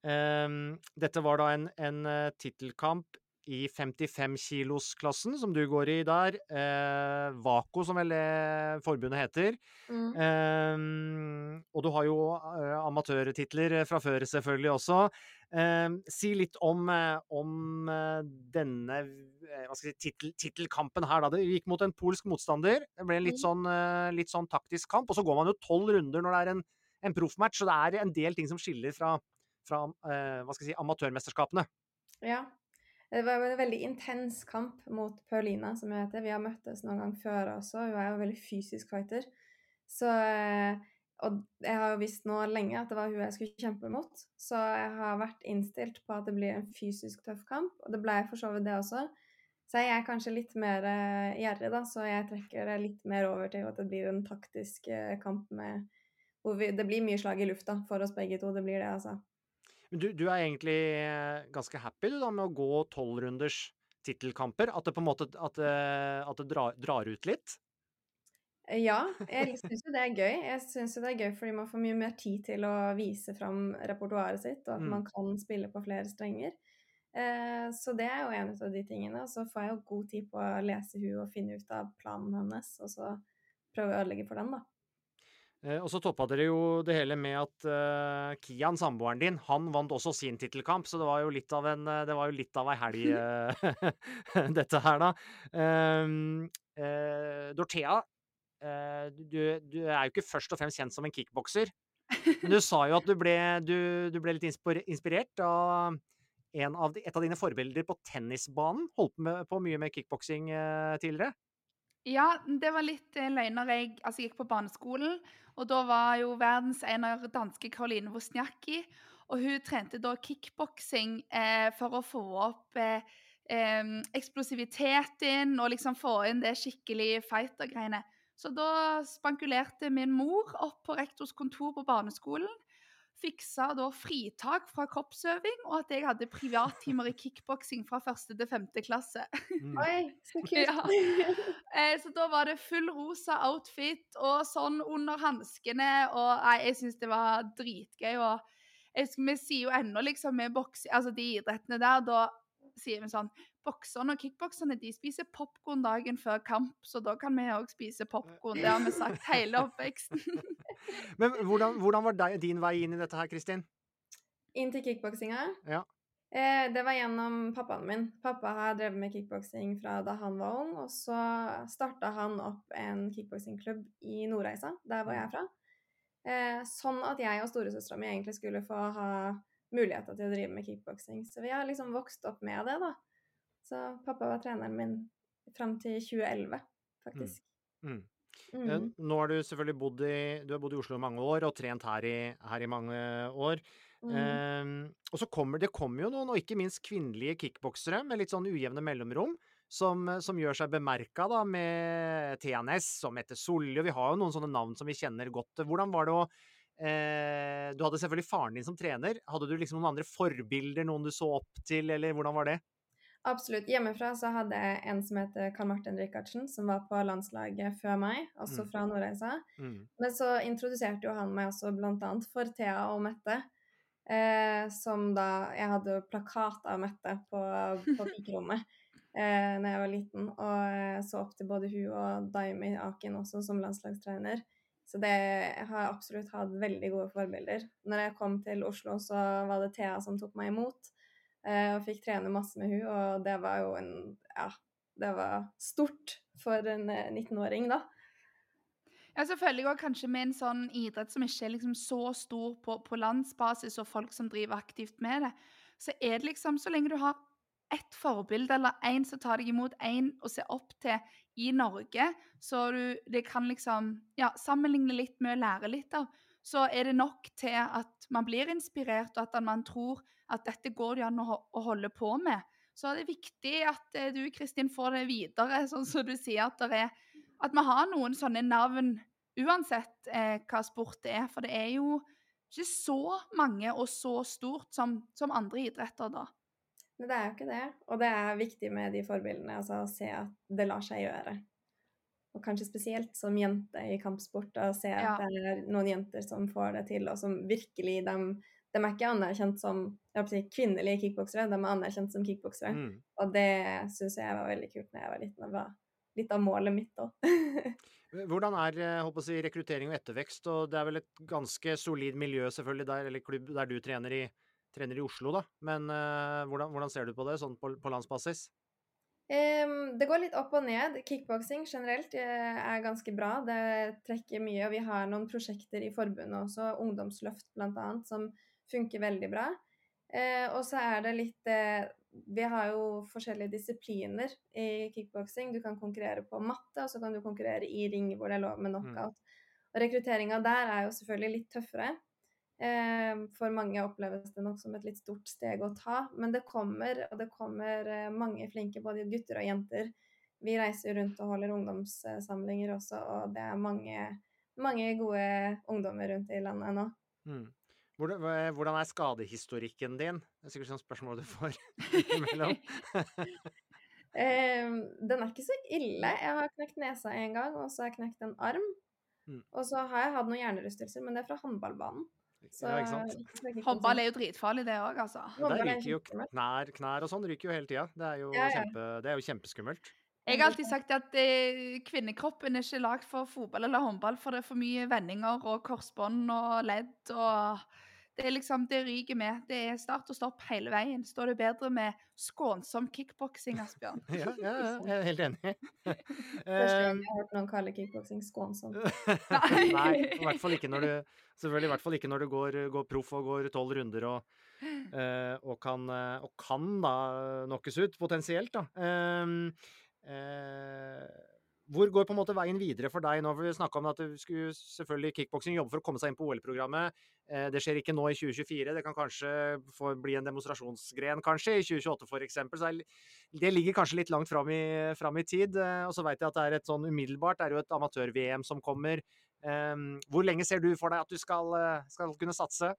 Uh, dette var da en, en eh, tittelkamp i 55-kilosklassen, som du går i der. Eh, Vako, som vel forbundet heter.
Mm.
Eh, og du har jo eh, amatørtitler fra før selvfølgelig også. Eh, si litt om, eh, om eh, denne eh, si, tittelkampen her. Da. Det gikk mot en polsk motstander. Det ble en litt
Mm.
sånn, eh, litt sånn taktisk kamp. Og så går man jo tolv runder når det er en, en proffmatch, så det er en del ting som skiller fra, fra eh, si, amatørmesterskapene.
Ja. Det var en veldig intens kamp mot Paulina, som hun heter. Vi har møttes noen gang før også. Hun er jo en veldig fysisk fighter. Så eh, Og jeg har jo visst nå lenge at det var hun jeg skulle kjempe mot. Så jeg har vært innstilt på at det blir en fysisk tøff kamp, og det ble for så vidt det også. Så jeg er kanskje litt mer eh, gjerrig, da, så jeg trekker det litt mer over til at det blir en taktisk eh, kamp med hvor vi, Det blir mye slag i lufta for oss begge to. Det blir det, altså.
Men du, du er egentlig eh, ganske happy du da med å gå tolvrunders tittelkamper? At det på en måte at, eh, at det drar, drar ut litt?
Ja, jeg syns jo det er gøy. Jeg syns jo det er gøy fordi man får mye mer tid til å vise fram repertoaret sitt, og at
Mm.
man kan spille på flere strenger. Eh, så det er jo en av de tingene. Og så får jeg jo god tid på å lese hun og finne ut av planen hennes, og så prøve å ødelegge for den, da.
Eh, og så toppa dere jo det hele med at uh, Kian, samboeren din, han vant også sin tittelkamp, så det var jo litt av en eh, det var jo litt av ei helg, uh, (laughs) (laughs) dette her, da. Um, uh, Dorthea, du, du er jo ikke først og fremst kjent som en kickbokser. Men du sa jo at du ble, du, du ble litt inspirert av en av de, et av dine forbilder på tennisbanen. Holdt på mye med kickboksing tidligere.
Ja, det var litt løgner. Jeg, altså, jeg gikk på barneskolen. Og da var jo verdensener danske Karoline Wozniacki. Og hun trente da kickboksing eh, for å få opp eh, eh, eksplosiviteten og liksom få inn det skikkelig fighter-greiene. Så da spankulerte min mor opp på rektors kontor på barneskolen. Fiksa da fritak fra kroppsøving, og at jeg hadde privattimer i kickboksing fra første til femte klasse.
Mm.
Oi, så (laughs) kult.
Ja. Eh, Så da var det full rosa outfit og sånn under hanskene, og nei, jeg syns det var dritgøy. Og jeg vi sier jo ennå liksom med boksing, altså de idrettene der, da sier vi sånn Bokserne og kickbokserne de spiser popkorn dagen før kamp, så da kan vi òg spise popkorn. Det har vi sagt hele oppveksten. (laughs)
Men hvordan, hvordan var deg, din vei inn i dette her, Kristin?
Inn til kickboksinga.
Ja.
Eh, det var gjennom pappaen min. Pappa har drevet med kickboksing fra da han var ung, og så starta han opp en kickboksingklubb i Nordreisa, der hvor jeg er fra. Eh, sånn at jeg og storesøstera mi egentlig skulle få ha muligheter til å drive med kickboksing. Så vi har liksom vokst opp med det, da. Så pappa var treneren min fram til 2011, faktisk.
Mm.
Mm.
Eh, Nå har du selvfølgelig bodd i, du har bodd i Oslo i mange år og trent her i, her i mange år.
Mm.
Eh, og så kommer det kommer jo noen, og ikke minst kvinnelige kickboksere med litt sånn ujevne mellomrom, som, som gjør seg bemerka da med TNS, som Mette Solli, og vi har jo noen sånne navn som vi kjenner godt. Hvordan var det å eh, Du hadde selvfølgelig faren din som trener. Hadde du liksom noen andre forbilder, noen du så opp til, eller hvordan var det?
Absolutt. Hjemmefra så hadde jeg en som heter Karl Martin Rikardsen, som var på landslaget før meg, også
Mm.
fra Nordreisa.
Mm.
Men så introduserte jo han meg også bl.a. for Thea og Mette. Eh, som da Jeg hadde jo plakat av Mette på, på (laughs) pikerommet eh, når jeg var liten, og så opp til både hun og Daimi Akin også som landslagstrener. Så det jeg har absolutt hatt veldig gode forbilder. Når jeg kom til Oslo, så var det Thea som tok meg imot, eh, og fikk trene masse med hun, og det var jo en Ja, det var stort for en eh, 19-åring, da.
Ja, selvfølgelig også kanskje med en sånn idrett som ikke er liksom så stor på, på landsbasis, og folk som driver aktivt med det, så er det liksom Så lenge du har ett forbilde eller én som tar deg imot, én å se opp til i Norge, så du det kan liksom ja, sammenligne litt med å lære litt av, så er det nok til at man blir inspirert, og at man tror at dette går det an å, holde på med. Så er det viktig at eh, du, Kristin, får det videre, (laughs) sånn som du sier, at, det er, at vi har noen sånne navn uansett eh, hva sport det er. For det er jo ikke så mange og så stort som, som andre idretter, da.
Men det er jo ikke det. Og det er viktig med de forbildene, altså å se at det lar seg gjøre. Og kanskje spesielt som jente i kampsport, å se at
Ja.
det er noen jenter som får det til, og som virkelig de, de er ikke anerkjent som si, kvinnelige kickboksere, de er anerkjent som kickboksere.
Mm.
Og det syns jeg var veldig kult da jeg var liten. Det var litt av målet mitt òg. (laughs)
Hvordan er eh, si, rekruttering og ettervekst? Og det er vel et ganske solid miljø selvfølgelig der, eller klubb der du trener i, trener i Oslo, da. Men uh, hvordan, hvordan ser du på det sånn på, på landsbasis?
Um, det går litt opp og ned. Kickboksing generelt eh, er ganske bra. Det trekker mye. Og vi har noen prosjekter i forbundet også, ungdomsløft bl.a., som funker veldig bra. Eh, og så er det litt eh, Vi har jo forskjellige disipliner i kickboksing. Du kan konkurrere på matte, og så kan du konkurrere i ring hvor det er lov med knockout. Og rekrutteringa der er jo selvfølgelig litt tøffere. Eh, For mange oppleves det nok som et litt stort steg å ta, men det kommer, og det kommer eh, mange flinke både gutter og jenter. Vi reiser rundt og holder ungdomssamlinger også, og det er mange, mange gode ungdommer rundt i landet nå.
Mm. Hvordan, hvordan er skadehistorikken din? Det er sikkert sånn spørsmål du får (laughs) imellom. (laughs)
Eh, Den er ikke så ille. Jeg har knekt nesa en gang, og så har jeg knekt en arm.
Mm.
Og så har jeg hatt noen hjernerystelser, men det er fra håndballbanen. Så
ja, ikke
kickboksing.
Håndball er jo dritfarlig, det òg, altså.
Der
er
ryker jo knær, knær og sånn ryker jo hele tida. Det
ja.
kjempe, det er jo kjempeskummelt.
Jeg har alltid sagt at eh, kvinnekroppen er ikke lagd for fotball eller håndball, for det er for mye vendinger og korsbånd og ledd og Det er liksom, det ryker med. Det er start og stopp hele veien. Står det bedre med skånsom kickboksing, Asbjørn? (laughs)
Ja, ja, jeg er helt enig. (laughs)
Første gang
Eh,
jeg har hørt noen kalle kickboksing skånsom. (laughs)
Nei, i hvert fall ikke når du Selvfølgelig i hvert fall ikke når du går, går proff og går tolv runder og, eh, og, kan, eh, og kan da knockes ut, potensielt, da. Um, eh, hvor går på en måte veien videre for deg nå? For Vi snakka om at du skulle selvfølgelig kickboksing jobbe for å komme seg inn på OL-programmet. Eh, det skjer ikke nå i 2024. Det kan kanskje få bli en demonstrasjonsgren kanskje i 2028 f.eks. Så det ligger kanskje litt langt fram i, fram i tid. Eh, og så veit jeg at det er et sånn umiddelbart, det er jo et amatør-VM som kommer. Ehm, hvor lenge ser du for deg at du skal, eh, skal kunne satse?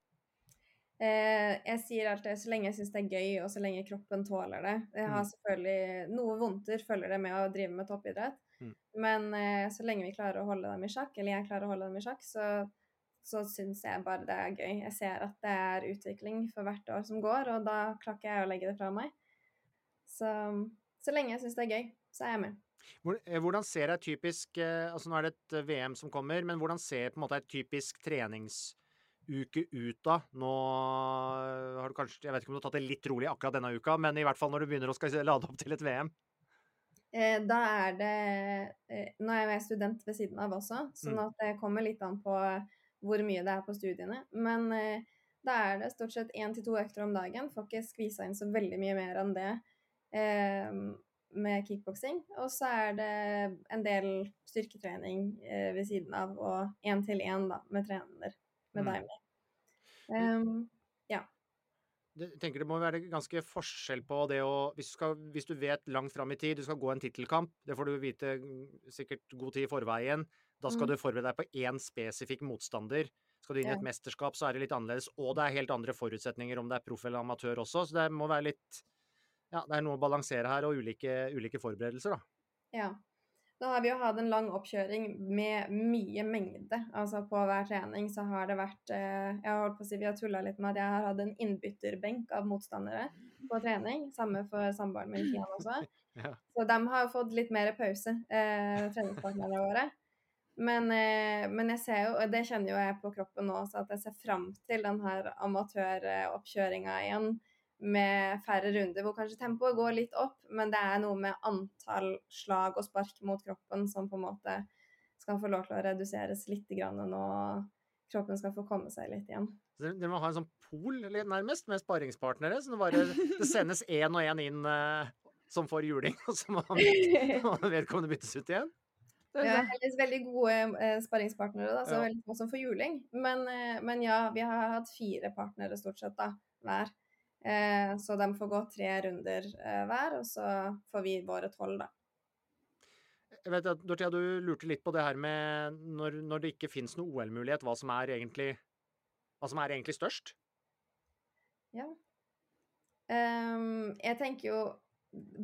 Jeg sier alltid så lenge jeg syns det er gøy, og så lenge kroppen tåler det. Jeg har mm. selvfølgelig Noe vondter følger det med å drive med toppidrett, mm. men eh, så lenge vi klarer å holde dem i sjakk, eller jeg klarer å holde dem i sjakk, så, så syns jeg bare det er gøy. Jeg ser at det er utvikling for hvert år som går, og da klakker jeg å legge det fra meg. Så, så lenge jeg syns det er gøy, så er jeg med.
Eh, hvordan ser et typisk altså Nå er det et VM som kommer, men hvordan ser på en måte et typisk treningsuke ut da? Nå har du kanskje Jeg vet ikke om du har tatt det litt rolig akkurat denne uka, men i hvert fall når du begynner å skal lade opp til et VM?
Eh, da er det eh, Nå er jeg student ved siden av også, sånn mm. at det kommer litt an på hvor mye det er på studiene. Men eh, da er det stort sett én til to økter om dagen. Får ikke skvisa inn så veldig mye mer enn det eh, med kickboksing. Og så er det en del styrketrening eh, ved siden av, og én til én med trener med deg med. Um,
Jeg tenker Det må være ganske forskjell på det å hvis du, skal, hvis du vet langt fram i tid, du skal gå en tittelkamp, det får du vite sikkert god tid i forveien. Da skal mm. du forberede deg på én spesifikk motstander. Skal du inn i et mesterskap, så er det litt annerledes. Og det er helt andre forutsetninger om det er proff eller amatør også, så det må være litt Ja, det er noe å balansere her, og ulike, ulike forberedelser, da.
Ja. Nå har vi jo hatt en lang oppkjøring med mye mengde. Altså på hver trening så har det vært eh, Jeg har holdt på å si vi har tulla litt med at jeg har hatt en innbytterbenk av motstandere på trening. Samme for samboeren min Kian også. (laughs) Ja. Så de har jo fått litt mer pause, eh, treningspartnerne våre. Men, eh, men, jeg ser jo, og det kjenner jo jeg på kroppen nå, så at jeg ser fram til den her amatøroppkjøringa igjen med færre runder, hvor kanskje tempoet går litt opp, men det er noe med antall slag og spark mot kroppen som på en måte skal få lov til å reduseres litt grann nå kroppen skal få komme seg litt igjen.
Dere må ha en sånn pool nærmest, med sparringspartnere? Så det, bare, det sendes én og én inn uh, som får juling, og så må (laughs) vedkommende byttes ut igjen?
Vi har heldigvis veldig gode eh, sparringspartnere, da, så ja. veldig få som får juling. Men, eh, men, ja, vi har hatt fire partnere stort sett da, hver. Eh, så de får gå tre runder eh, hver, og så får vi våre tolv, da.
Jeg vet at, Dorthea, du lurte litt på det her med når, når det ikke finnes noe OL-mulighet, hva som er egentlig hva som er egentlig størst?
Ja. Um, jeg tenker jo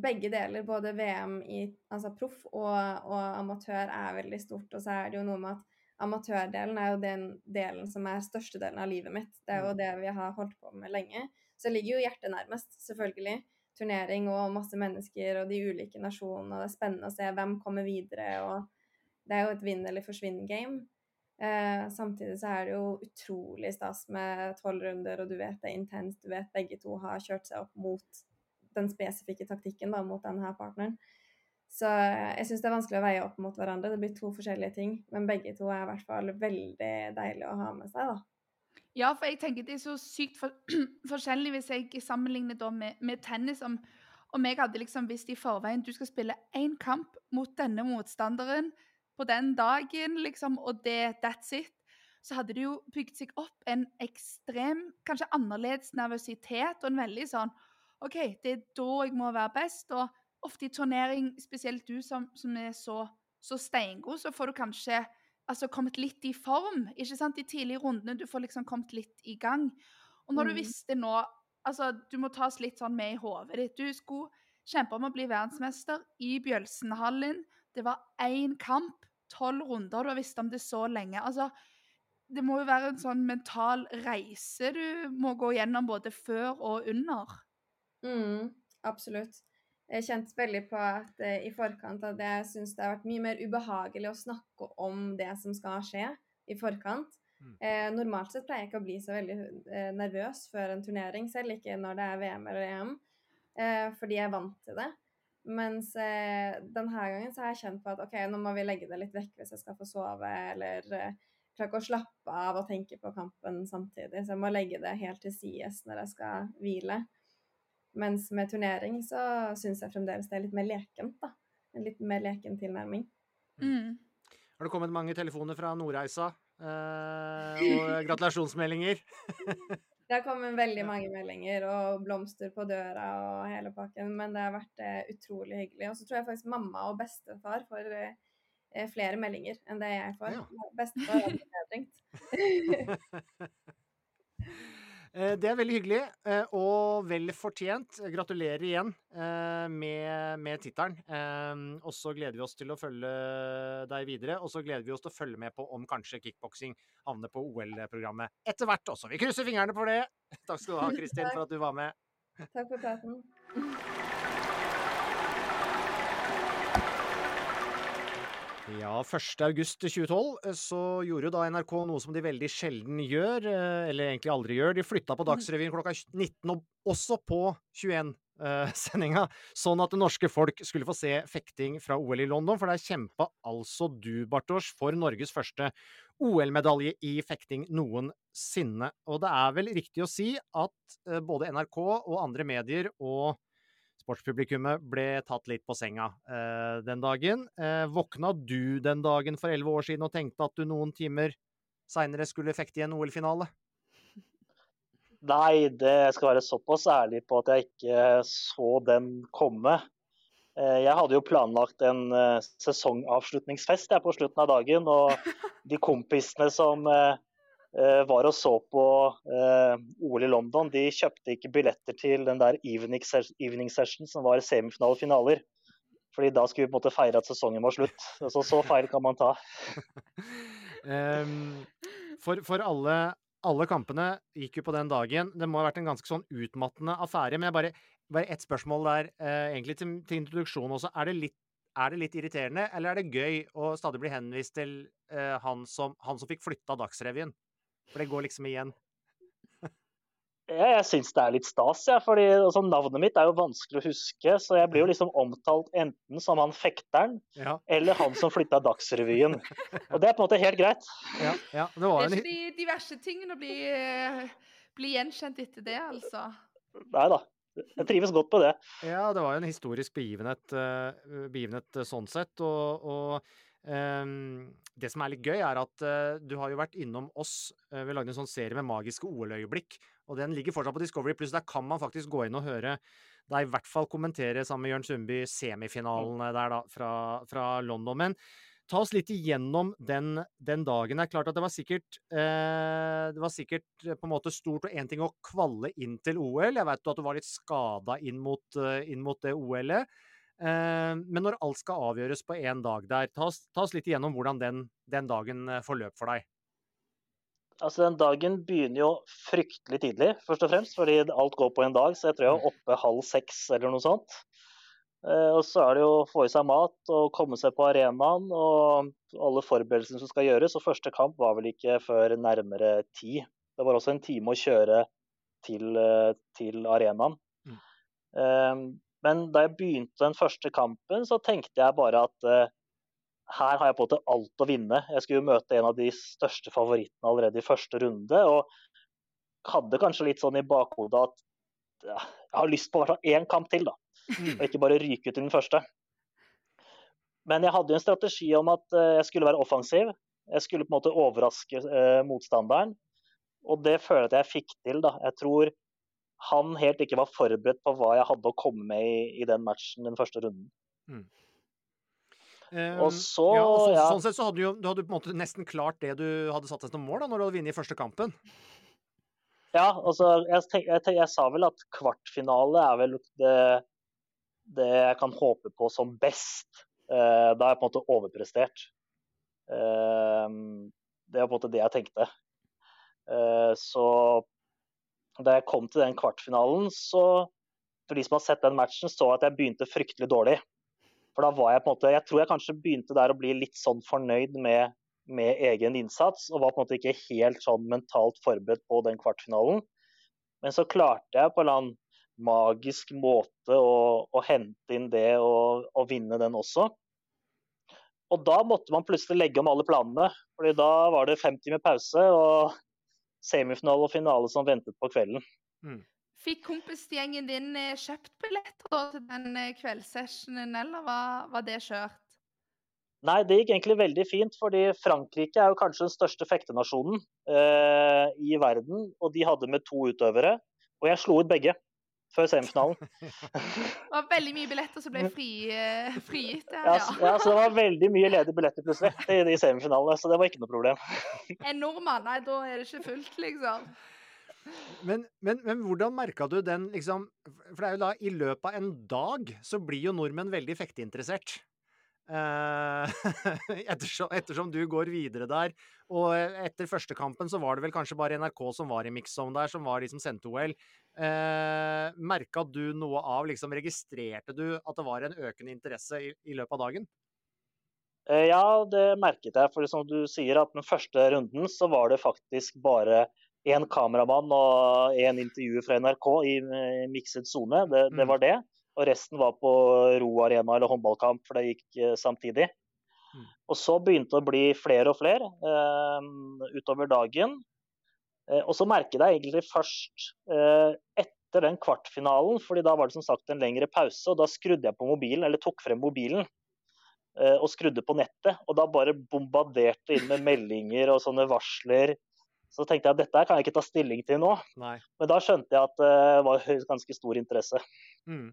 begge deler, både VM i altså proff og, og, amatør, er veldig stort. Og så er det jo noe med at amatørdelen er jo den delen som er størstedelen av livet mitt. Det er jo mm. det vi har holdt på med lenge. Så ligger jo hjertet nærmest, selvfølgelig. Turnering og masse mennesker og de ulike nasjonene. Og det er spennende å se hvem kommer videre. og Det er jo et vinn eller forsvinn-game. Eh, samtidig så er det jo utrolig stas med tolv runder, og du vet det er intenst. Du vet begge to har kjørt seg opp mot den spesifikke taktikken da, mot denne partneren. Så jeg syns det er vanskelig å veie opp mot hverandre. Det blir to forskjellige ting, men begge to er i hvert fall veldig deilig å ha med seg, da.
Ja, for jeg tenker det er så sykt for, (clears throat) forskjellig hvis jeg sammenligner da med, med tennis. Om, om, jeg hadde liksom visst i forveien du skal spille én kamp mot denne motstanderen på den dagen, liksom, og det that's it, så hadde det jo bygd seg opp en ekstrem, kanskje annerledes nervøsitet og en veldig sånn OK, det er da jeg må være best. Og ofte i turnering, spesielt du som, som er så, så steingod, så får du kanskje altså, kommet litt i form. ikke sant? De tidlige rundene. Du får liksom kommet litt i gang. Og når mm. du visste nå altså, Du må tas litt sånn med i hodet ditt. Du skulle kjempe om å bli verdensmester i Bjølsenhallen. Det var én kamp, tolv runder. Du har visst om det så lenge. altså det må jo være en sånn mental reise du må gå gjennom både før og under.
Mm, absolutt. Jeg kjente veldig på at eh, i forkant at jeg syns det har vært mye mer ubehagelig å snakke om det som skal skje i forkant. Mm. Eh, normalt sett pleier jeg ikke å bli så veldig eh, nervøs før en turnering, selv ikke når det er VM eller EM, eh, fordi jeg er vant til det. Mens eh, denne gangen så har jeg kjent på at OK, nå må vi legge det litt vekk hvis jeg skal få sove, eller eh, klarer ikke å slappe av og tenke på kampen samtidig. Så jeg må legge det helt til sides når jeg skal hvile. Mens med turnering så syns jeg fremdeles det er litt mer lekent, da. En litt mer leken tilnærming.
Mm.
Har det kommet mange telefoner fra Nordreisa? Eh, og (laughs) gratulasjonsmeldinger?
Det har kommet veldig mange meldinger og blomster på døra og hele pakken, men det har vært eh, utrolig hyggelig. Og så tror jeg faktisk mamma og bestefar får eh, flere meldinger enn det jeg får.
Ja.
Bestefar har blitt nedringt. (laughs) (laughs)
Eh, Det er veldig hyggelig, eh, og vel fortjent. Gratulerer igjen eh, med, med tittelen. Eh, Og så gleder vi oss til å følge deg videre, og så gleder vi oss til å følge med på om kanskje kickboksing havner på OL-programmet etter hvert også. Vi krysser fingrene for det! Takk skal du ha, (laughs) Kristin, for at du var med.
Takk for praten.
Ja, 1. august 2012 eh, så gjorde jo da NRK noe som de veldig sjelden gjør, eh, eller egentlig aldri gjør. De flytta på Dagsrevyen klokka 19, og også på 21-sendinga, (laughs) sånn at det norske folk skulle få se fekting fra OL i London. For der kjempa altså du, Bartosz, for Norges første OL-medalje i fekting noensinne. Og det er vel riktig å si at eh, både NRK og andre medier og sportspublikummet ble tatt litt på senga eh, den dagen. Eh, våkna du den dagen for elleve år siden og tenkte at du noen timer seinere skulle fekte i en OL-finale?
Nei, det skal være såpass ærlig på at jeg ikke så den komme. Eh, Jeg hadde jo planlagt en eh, sesongavslutningsfest jeg, på slutten av dagen. Og (laughs) de kompisene som eh, eh, var og så på eh, OL i London, de kjøpte ikke billetter til den der evening, evening session som var semifinale og finaler. Fordi da skulle vi på en måte feire at sesongen var slutt. Så, så feil kan man ta. (laughs)
Ehm, for, for alle, alle kampene gikk jo på den dagen. Det må ha vært en ganske sånn utmattende affære. Men jeg bare, bare ett spørsmål der, eh, egentlig til, til introduksjon også. Er det, litt, er det litt irriterende, eller er det gøy å stadig bli henvist til eh, han, som, han som fikk flytta Dagsrevyen? For det går liksom igjen.
Ja, jeg syns det er litt stas, ja, fordi altså, navnet mitt er jo vanskelig å huske. Så jeg blir jo liksom omtalt enten som han fekteren
Ja,
eller han som flytta Dagsrevyen. Og det er på en måte helt greit.
ja, ja. Det
Det er
en
ikke de diverse tingene å bli, eh, bli gjenkjent etter det, altså.
Nei da. Jeg trives godt på det.
Ja, det var jo en historisk begivenhet, eh, begivenhet eh, sånn sett. Og, og det som er litt gøy, er at eh, du har jo vært innom oss. eh, vi lagde en sånn serie med magiske OL-øyeblikk, og den ligger fortsatt på Discovery Pluss. Der kan man faktisk gå inn og høre deg i hvert fall kommentere sammen med Jørn Sundby semifinalene der da, fra, fra London. Men ta oss litt igjennom den, den dagen. Det er klart at det var sikkert eh, Det var sikkert eh, på en måte stort og én ting å kvalle inn til OL. Jeg vet at du var litt skada inn inn mot det OL-et. Eh, men når alt skal avgjøres på én dag der, ta oss, ta oss litt igjennom hvordan den, den dagen eh, forløp for deg.
Altså, Den dagen begynner jo fryktelig tidlig, først og fremst, fordi alt går på en dag. Så jeg tror jeg er oppe halv seks eller noe sånt. Eh, og så er det jo å få i seg mat og komme seg på arenaen og alle forberedelsene som skal gjøres. Og første kamp var vel ikke før nærmere ti. Det var også en time å kjøre til, til arenaen.
Mm.
Men da jeg begynte den første kampen, så tenkte jeg bare at uh, her har jeg på til alt å vinne. Jeg skulle jo møte en av de største favorittene allerede i første runde. Og hadde kanskje litt sånn i bakhodet at ja, jeg har lyst på i hvert fall én kamp til, da. Og ikke bare ryke ut i den første. Men jeg hadde jo en strategi om at eh, jeg skulle være offensiv. Jeg skulle på en måte overraske eh, motstanderen. Og det føler jeg at jeg fikk til. da. Jeg tror han helt ikke var forberedt på hva jeg hadde å komme med i, i den matchen den første runden.
Eh,
Og så,
ja, og så,
ja.
Sånn sett så hadde du jo du hadde på en måte nesten klart det du hadde satt deg som mål da, når du hadde vunnet første kampen.
Ja, altså, jeg, tenk, jeg, tenk, jeg sa vel at kvartfinale er vel det, det jeg kan håpe på som best. Uh, da har jeg på en måte overprestert. Uh, det er på en måte det jeg tenkte. Uh, så da jeg kom til den kvartfinalen, så for de som har sett den matchen, så at jeg begynte fryktelig dårlig. For da var jeg på en måte Jeg tror jeg kanskje begynte der å bli litt sånn fornøyd med, med egen innsats, og var på en måte ikke helt sånn mentalt forberedt på den kvartfinalen. Men så klarte jeg på en eller annen magisk måte å, å hente inn det og, og vinne den også. Og da måtte man plutselig legge om alle planene. fordi da var det 50 med pause og semifinale og finale som ventet på kvelden.
Fikk kompisgjengen din eh, kjøpt billetter til den eh, kveldssessionen, eller var, var det kjørt?
Nei, det gikk egentlig veldig fint, fordi Frankrike er jo kanskje den største fektenasjonen eh, i verden. Og de hadde med to utøvere, og jeg slo ut begge før semifinalen.
Det var veldig mye billetter som ble fri, eh, frigitt
Ja,
ja.
ja, så det var veldig mye ledige billetter plutselig i de semifinalene, så det var ikke noe problem. (laughs)
En nordmann, nei, da er det ikke fullt, liksom.
Men, men, men hvordan merka du den, liksom For det er jo da i løpet av en dag så blir jo nordmenn veldig fekteinteressert. Eh, (laughs) ettersom, ettersom du går videre der. Og etter første kampen så var det vel kanskje bare NRK som var i mix-zone der, som var de som sendte-OL. Eh, Merka du noe av liksom Registrerte du at det var en økende interesse i, i løpet av dagen?
Eh, Ja, det merket jeg. For som du sier, at den første runden så var det faktisk bare én kameramann og én intervjuer fra NRK i eh, mikset sone. Det, det
Mm.
var det. Og resten var på roarena eller håndballkamp, for det gikk eh, samtidig.
Mm.
Og så begynte det å bli flere og flere eh, utover dagen. Eh, og så merket jeg egentlig først eh, etter den kvartfinalen, fordi da var det som sagt en lengre pause, og da skrudde jeg på mobilen, eller tok frem mobilen eh, og skrudde på nettet. Og da bare bombarderte inn med meldinger og sånne varsler. Så tenkte jeg at dette kan jeg ikke ta stilling til nå.
Nei.
Men da skjønte jeg at det var ganske stor interesse.
Mm.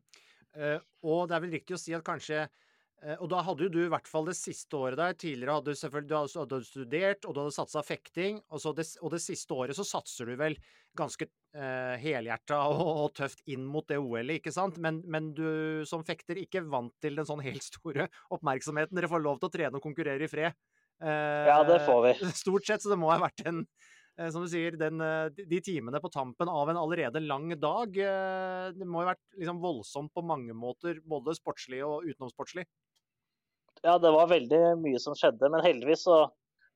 Eh, og det er vel riktig å si at kanskje eh, Og da hadde jo du i hvert fall det siste året der. Tidligere hadde du selvfølgelig du hadde, hadde studert, og du hadde satsa fekting. Og, så det, og det siste året så satser du vel ganske uh, helhjerta og, og tøft inn mot det OL-et, ikke sant? Men, men du som fekter ikke vant til den sånn helt store oppmerksomheten. Dere får lov til å trene og konkurrere i fred. Eh,
Ja, det får vi.
Stort sett, så det må ha vært en eh, som du sier, den, eh, de- timene på tampen av en allerede lang dag, eh, det må jo ha vært liksom voldsomt på mange måter, både sportslig og utenomsportslig.
Ja, det var veldig mye som skjedde, men heldigvis så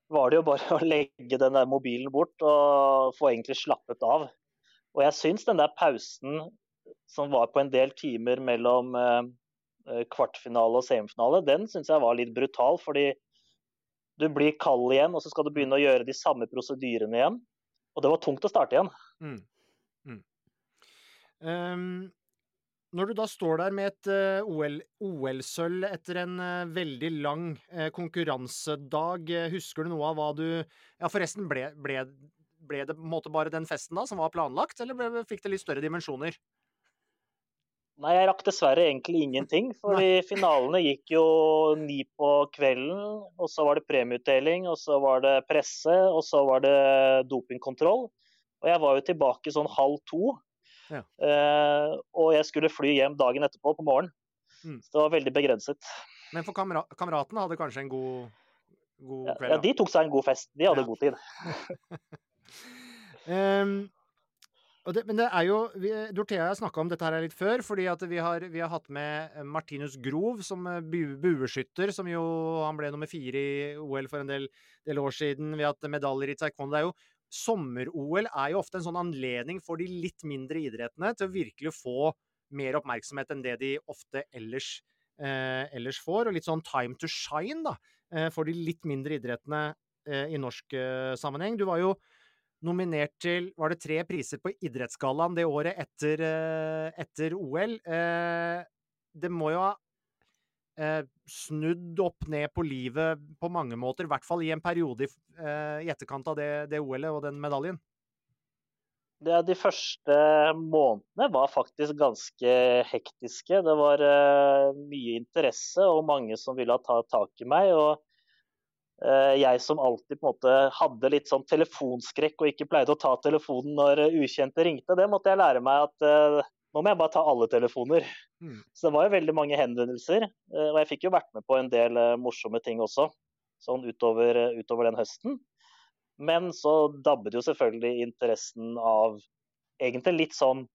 var det jo bare (laughs) å legge den der mobilen bort og få egentlig slappet av. Og jeg syns den der pausen som var på en del timer mellom eh, eh, kvartfinale og semifinale, den syns jeg var litt brutal. Fordi du blir kald igjen, og så skal du begynne å gjøre de samme prosedyrene igjen. Og det var tungt å starte igjen.
Mm. Mm. Um, når du da står der med et uh, OL OL-sølv etter en uh, veldig lang uh, konkurransedag, eh, husker du noe av hva du Ja, forresten, ble, ble, ble det på en måte bare den festen da som var planlagt, eller ble, fikk det litt større dimensjoner?
Nei, jeg rakk dessverre egentlig ingenting. fordi finalene gikk jo ni på kvelden. Og så var det premieutdeling, og så var det presse, og så var det dopingkontroll. Og jeg var jo tilbake sånn halv to.
Ja.
Uh, og jeg skulle fly hjem dagen etterpå på morgenen.
Mm.
Så det var veldig begrenset.
Men for kamera kameratene hadde kanskje en god, god kveld?
ja, de tok seg en god fest. De hadde
Ja.
god tid. (laughs)
Og det, men det er jo vi, Dorthea har snakka om dette her litt før, fordi at vi har, vi har hatt med eh, Martinus Grov som eh, bu, bueskytter, som jo Han ble nummer fire i OL for en del, del år siden. Vi har hatt medaljer i taekwondo. Det er jo Sommer-OL er jo ofte en sånn anledning for de litt mindre idrettene til å virkelig få mer oppmerksomhet enn det de ofte ellers, eh, ellers får. Og litt sånn time to shine, da, eh, for de litt mindre idrettene eh, i norsk eh, sammenheng. Du var jo nominert til var det tre priser på Idrettsgallaen det året etter, eh, etter OL. Eh, det må jo ha eh, snudd opp ned på livet på mange måter, i hvert fall i en periode i, etterkant av det, det OL-et og den medaljen.
Det, de første månedene var faktisk ganske hektiske. Det var mye interesse og mange som ville ta tak i meg. og jeg som alltid på en måte hadde litt sånn telefonskrekk og ikke pleide å ta telefonen når eh, ukjente ringte, det måtte jeg lære meg at eh, nå må jeg bare ta alle telefoner.
Mm.
Så det var jo veldig mange henvendelser. eh, og jeg fikk jo vært med på en del eh, morsomme ting også, sånn utover, eh, utover den høsten. Men så dabbet jo selvfølgelig interessen av egentlig litt sånn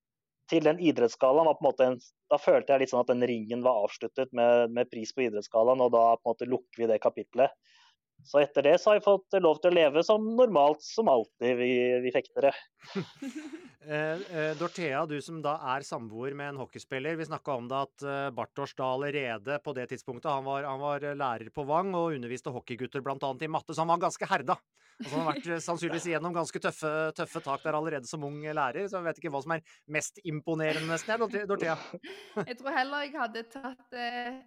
til den idrettsgallaen. var på en måte en, Da følte jeg litt sånn at den ringen var avsluttet med, med pris på idrettsgallaen, og da på en måte lukker vi det kapitlet. Så etter det så har jeg fått lov til å leve som normalt, som alltid, vi, vi fektere. (laughs)
Eh, eh, Dorthea, du som da er samboer med en hockeyspiller. Vi snakka om det at eh, Bartosz da allerede på det tidspunktet han var, han var lærer på Vang og underviste hockeygutter bl.a. i matte, så han var ganske herda. Altså, han har vært sannsynligvis igjennom ganske tøffe, tøffe tak der allerede som ung lærer, så jeg vet ikke hva som er mest imponerende, nesten, jeg, Dorthea- Dorthea. (laughs)
Jeg tror heller jeg hadde tatt eh,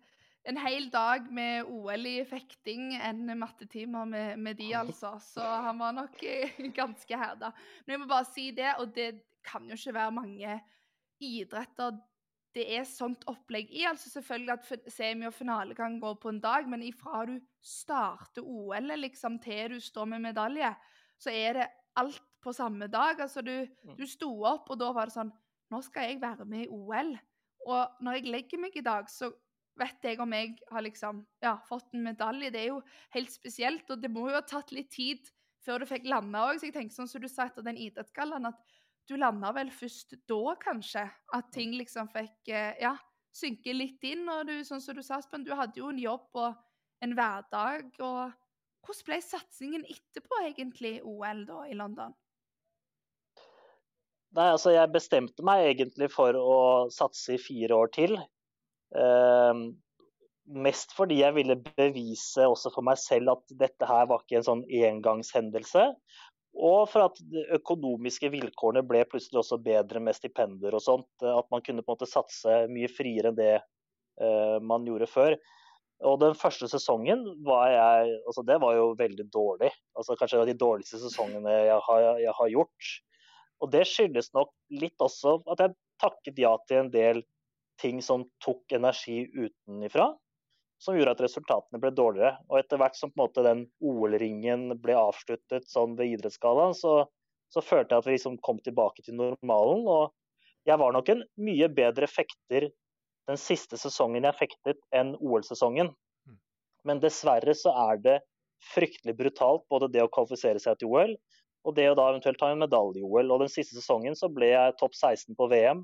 en hel dag med OL i fekting enn mattetimer med, med de, altså. Så han var nok eh, (laughs) ganske herda. Men jeg må bare si det, og det kan jo ikke være mange idretter det er sånt opplegg i. altså Selvfølgelig at semi- og finale kan gå på en dag, men ifra du starter OL liksom, til du står med medalje, så er det alt på samme dag. Altså du, mm. du sto opp, og da var det sånn Nå skal jeg være med i OL. Og når jeg legger meg i dag, så vet jeg om jeg har liksom, ja, fått en medalje. Det er jo helt spesielt, og det må jo ha tatt litt tid før du fikk landa òg. Så jeg tenker sånn som du sa etter den idrettsgallaen, at du landa vel først da, kanskje? At ting liksom fikk eh, ja, synke litt inn. Og du, sånn som du sa, Aspen, du hadde jo en jobb og en hverdag. og Hvordan ble satsingen etterpå, egentlig, OL da i London?
Nei, altså Jeg bestemte meg egentlig for å satse i fire år til. Eh, mest fordi jeg ville bevise også for meg selv at dette her var ikke en sånn engangshendelse. Og for at de økonomiske vilkårene ble plutselig også bedre med stipender og sånt. At man kunne på en måte satse mye friere enn det uh, man gjorde før. Og den første sesongen var jeg altså Det var jo veldig dårlig. Altså Kanskje en av de dårligste sesongene jeg har, jeg har gjort. Og det skyldes nok litt også at jeg takket ja til en del ting som tok energi utenifra som gjorde at resultatene ble dårligere. Og etter hvert som på en måte den OL-ringen ble avsluttet sånn ved idrettsgallaen, så, så, følte jeg at vi liksom kom tilbake til normalen. Og jeg var nok en mye bedre fekter den siste sesongen jeg fektet, enn OL-sesongen. Mm. Men dessverre så er det fryktelig brutalt, både det å kvalifisere seg til OL og det å da eventuelt ta en medalje i OL. Og den siste sesongen så ble jeg topp 16 på VM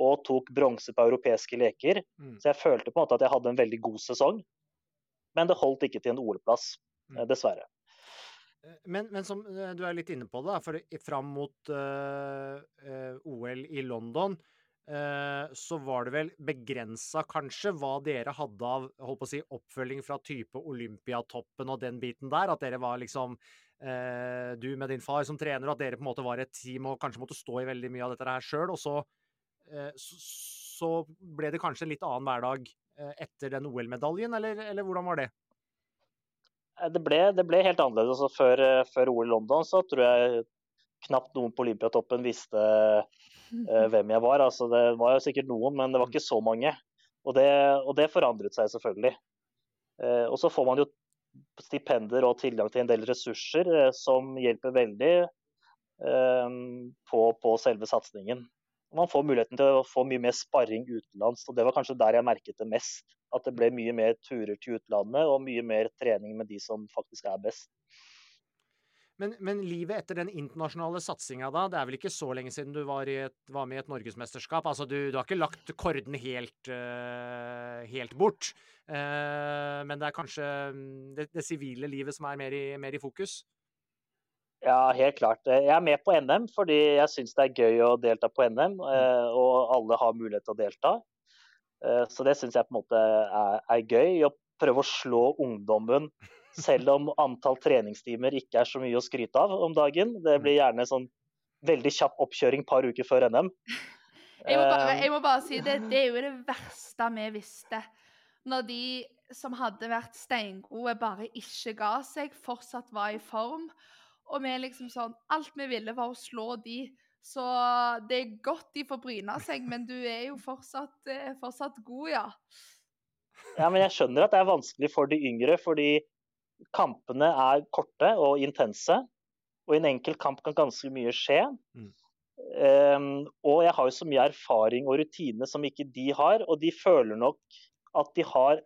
og tok bronse på europeiske leker. Mm. Så jeg følte på en måte at jeg hadde en veldig god sesong. Men det holdt ikke til en OL-plass, mm. Eh, dessverre.
Eh, men, men, som eh, du er litt inne på, det, for fram mot uh, uh, OL i London uh, så var det vel begrensa, kanskje, hva dere hadde av holdt på å si, oppfølging fra type Olympiatoppen og den biten der? At dere var liksom Du med din far som trener, og at dere på en måte var et team og kanskje måtte stå i veldig mye av dette her sjøl. Og så så ble det kanskje en litt annen hverdag eh, etter den OL-medaljen, eller, eller, hvordan var det?
Eh, det ble, det ble helt annerledes. Altså, før, før, OL i London så tror jeg knapt noen på Olympiatoppen visste uh, (laughs) hvem jeg var. Altså, det var jo sikkert noen, men det var ikke så mange. Og det, og det forandret seg selvfølgelig. Uh, og så får man jo stipender og tilgang til en del ressurser uh, som hjelper veldig på, på selve satsingen man får muligheten til å få mye mer sparring utenlands. og Det var kanskje der jeg merket det mest. At det ble mye mer turer til utlandet og mye mer trening med de som faktisk er best.
Men, men livet etter den internasjonale satsinga da, det er vel ikke så lenge siden du var, et, var med i et norgesmesterskap? Altså du, du, har ikke lagt korden helt, uh, helt bort. Uh, men det er kanskje det, det sivile livet som er mer i, mer i fokus?
Ja, helt klart. Jeg er med på NM fordi jeg syns det er gøy å delta på NM. Mm. Eh, og alle har mulighet til å delta. Eh, så det syns jeg på en måte er, er, gøy. Å prøve å slå ungdommen selv om antall treningstimer ikke er så mye å skryte av om dagen. Det blir gjerne sånn veldig kjapp oppkjøring par uker før NM. (laughs)
Jeg må bare, jeg må bare si det, det er jo det verste vi visste. Når de som hadde vært steingode, bare ikke ga seg, fortsatt var i form. Og vi liksom sånn Alt vi ville, var å slå de. Så det er godt de får bryna seg, men du er jo fortsatt, eh, fortsatt god, ja.
Ja, men jeg skjønner at det er vanskelig for de yngre, fordi kampene er korte og intense. Og i en enkel kamp kan ganske mye skje. Mm. Um, og jeg har jo så mye erfaring og rutine som ikke de har, og de føler nok at de har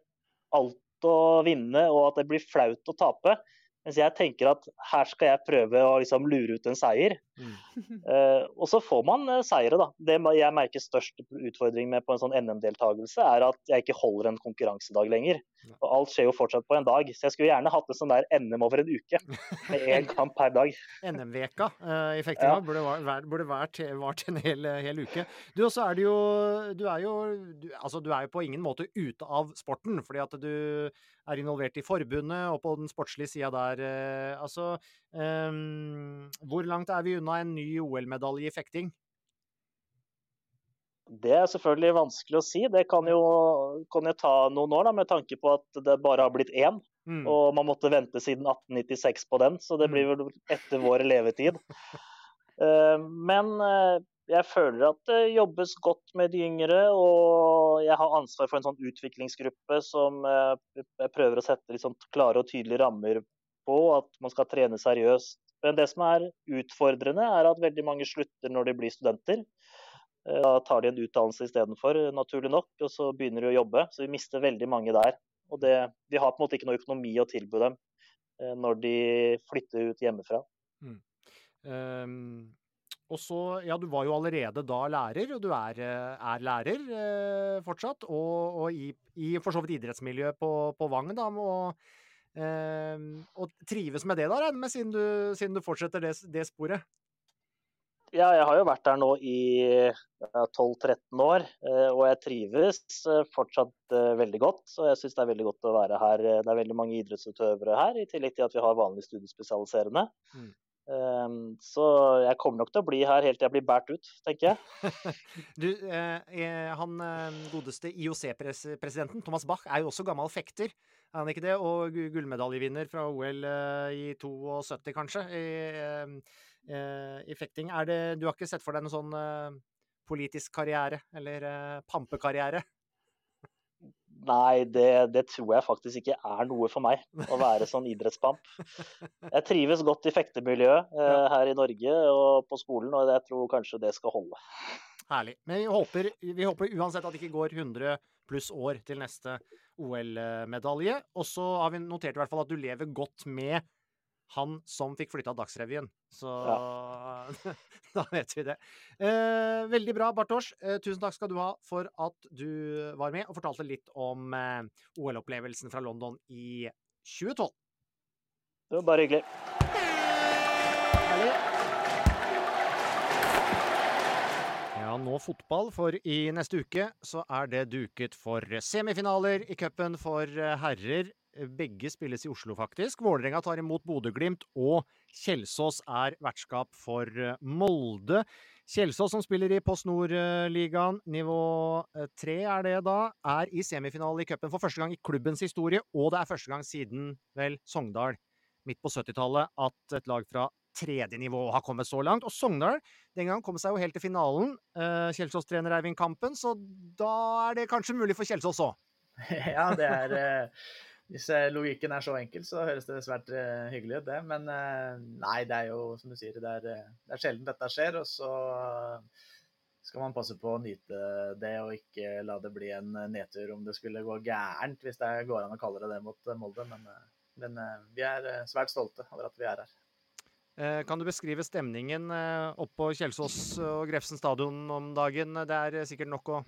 alt å vinne, og at det blir flaut å tape. Mens jeg tenker at her skal jeg prøve å liksom lure ut en seier. Mm. Uh, (laughs) og så får man uh, seire, da. Det jeg merker størst utfordring med på en sånn NM-deltakelse, er at jeg ikke holder en konkurransedag lenger. Og alt skjer jo fortsatt på en dag. Så jeg skulle gjerne hatt en sånn der NM over en uke. Med én (laughs) kamp per dag.
NM-veka uh, i fektinga ja. burde, vært, burde vært, vært en hel, hel, uke. Du, også er jo Du er jo du, altså, du er jo på ingen måte ute av sporten, fordi at du er involvert i forbundet og på den sportslige sida der. Uh, altså, um, hvor langt er vi unna en ny OL-medalje i fekting?
Det er selvfølgelig vanskelig å si. Det kan jo, kan jo ta noen år, da, med tanke på at det bare har blitt én. Mm. Og man måtte vente siden 1896 på den, så det blir mm. vel etter vår levetid. Eh, men eh, jeg føler at det jobbes godt med de yngre, og jeg har ansvar for en sånn utviklingsgruppe som eh, jeg prøver å sette sånn klare og tydelige rammer på, at man skal trene seriøst. Men det som er utfordrende, er at veldig mange slutter når de blir studenter. Da tar de en utdannelse istedenfor, naturlig nok, og så begynner de å jobbe. Så vi mister veldig mange der. Og det, vi har på en måte ikke noe økonomi å tilby dem når de flytter ut hjemmefra. Mm. Um,
og så, ja, du var jo allerede da lærer, og du er, eh, er lærer eh, fortsatt. Og, og i, i, for så vidt idrettsmiljøet på, på Vang, da. Og, eh, og, trives med det, da, regner med, siden du, siden du fortsetter det, det, sporet?
Ja, jeg har jo vært der nå i 12-13 år, eh, og jeg trives eh, fortsatt veldig godt. Og jeg syns det er veldig godt å være her. Det er veldig mange idrettsutøvere her, i tillegg til at vi har vanlig studiespesialiserende. Mm. Um, så jeg kommer nok til å bli her helt til jeg blir båret ut, tenker jeg. (laughs)
du, eh, han eh, godeste IOC-presidenten, Thomas Bach, er jo også gammel fekter, er han ikke det? Og gullmedaljevinner fra OL eh, i 72, kanskje, i, eh, eh, i, fekting. Det, du har ikke sett for deg noen sånn eh, politisk karriere, eller pampekarriere?
Nei, det, det, tror jeg faktisk ikke er noe for meg, å være sånn idrettspamp. Jeg trives godt i fektemiljøet eh, her i Norge og på skolen, og jeg tror kanskje det skal holde.
Herlig. Men vi håper, vi håper uansett at det ikke går 100 pluss år til neste OL-medalje. Og så har vi notert i hvert fall at du lever godt med han som fikk flytta Dagsrevyen. Så ja. (laughs) da vet vi det. Eh, veldig bra, Bartosz. Eh, tusen takk skal du ha for at du var med og fortalte litt om eh, OL-opplevelsen fra London i 2012.
Det var bare hyggelig.
Ja, nå fotball, for i neste uke så er det duket for semifinaler i cupen for eh, herrer begge spilles i Oslo, faktisk. Vålerenga tar imot Bodø-Glimt, og Kjelsås er vertskap for eh, Molde. Kjelsås, som spiller i Post Nord-ligaen, nivå eh, tre er det da, er i semifinale i cupen for første gang i klubbens historie, og det er første gang siden, vel, Sogndal midt på 70-tallet at et lag fra tredje nivå har kommet så langt. Og Sogndal den gang kom seg jo helt til finalen. Uh, Kjelsås-trener Eivind Kampen, så da er det kanskje mulig for Kjelsås òg? (laughs)
Ja, det er hvis eh, logikken er så enkel, så høres det svært uh, hyggelig ut, det. Men uh, nei, det er jo som du sier, det er, det er sjelden dette skjer. Og så skal man passe på å nyte det og ikke la det bli en nedtur om det skulle gå gærent, hvis det går an å kalle det det mot Molde. Men, men vi er svært stolte over at vi er her.
Kan du beskrive stemningen oppå Kjelsås og Grefsen stadion om dagen? Det er sikkert nok å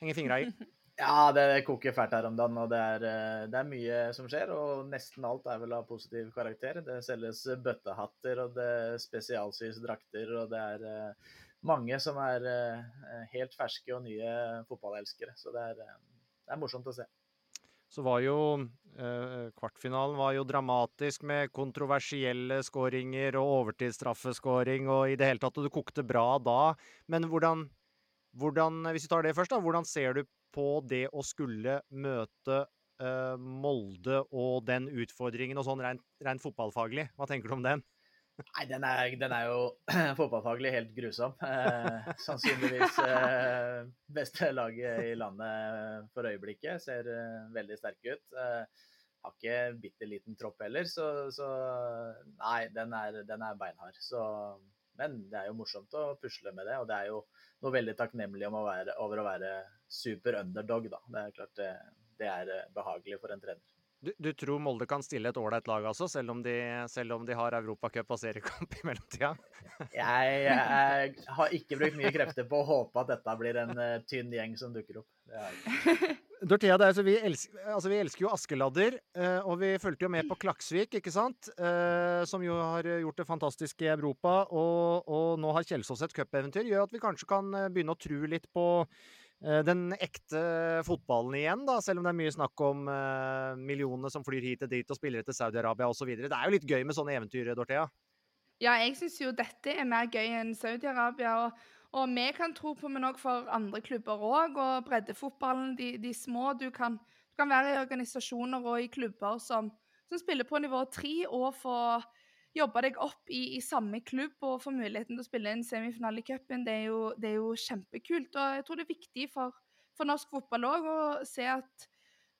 henge fingra i. (laughs)
Ja, det koker fælt her om dagen, og det er, eh, det er, mye som skjer. Og nesten alt er vel av positiv karakter. Det selges bøttehatter, og det spesialsys drakter, og det er eh, mange som er eh, helt ferske og nye fotballelskere. Så det er, det er morsomt å se.
Så var jo Kvartfinalen var jo dramatisk med kontroversielle skåringer og overtidsstraffeskåring, og i det hele tatt, og det kokte bra da. Men hvordan, hvordan, hvis vi tar det først, da, hvordan ser du på det å skulle møte uh, Molde og den utfordringen og sånn rent, rent, fotballfaglig? Hva tenker du om den?
Nei, den er, den er jo (clears throat) fotballfaglig helt grusom. Eh, sannsynligvis eh, beste laget i landet for øyeblikket. Ser eh, veldig sterke ut. Eh, har ikke bitte liten tropp heller, så, så nei, den er, den er beinhard. Så, men det er jo morsomt å pusle med det, og det er jo noe veldig takknemlig om å være, over å være super underdog, da. Det er klart det, det er eh, behagelig for en trener.
Du, du, tror Molde kan stille et ålreit lag, altså, selv om de, selv om de har Europacup og seriekamp i mellomtida? (laughs)
jeg, jeg, har ikke brukt mye krefter på å håpe at dette blir en uh, tynn gjeng som dukker opp.
Dorthea, (laughs) altså, vi, elsker, altså, vi, elsker, jo Askeladder, uh, og vi fulgte jo med på Klaksvik, ikke sant? Uh, som jo har gjort det fantastisk i Europa. Og, og nå har Kjelsås et cupeventyr. Gjør at vi kanskje kan begynne å tro litt på Eh, den ekte fotballen igjen, da, selv om det er mye snakk om uh, millionene som flyr hit og dit og spiller til Saudi-Arabia osv. Det er jo litt gøy med sånne eventyr, Dorthea?
Ja, jeg syns jo dette er mer gøy enn Saudi-Arabia. Og, Og vi kan tro på, men òg for andre klubber òg. Og breddefotballen, de, de små. Du kan, du kan, være i organisasjoner og i klubber som, som spiller på nivå tre, og få jobbe deg opp i, i, samme klubb og få muligheten til å spille en semifinale i cupen. Det, det, er jo kjempekult. Og jeg tror det er viktig for, for norsk fotball òg å se at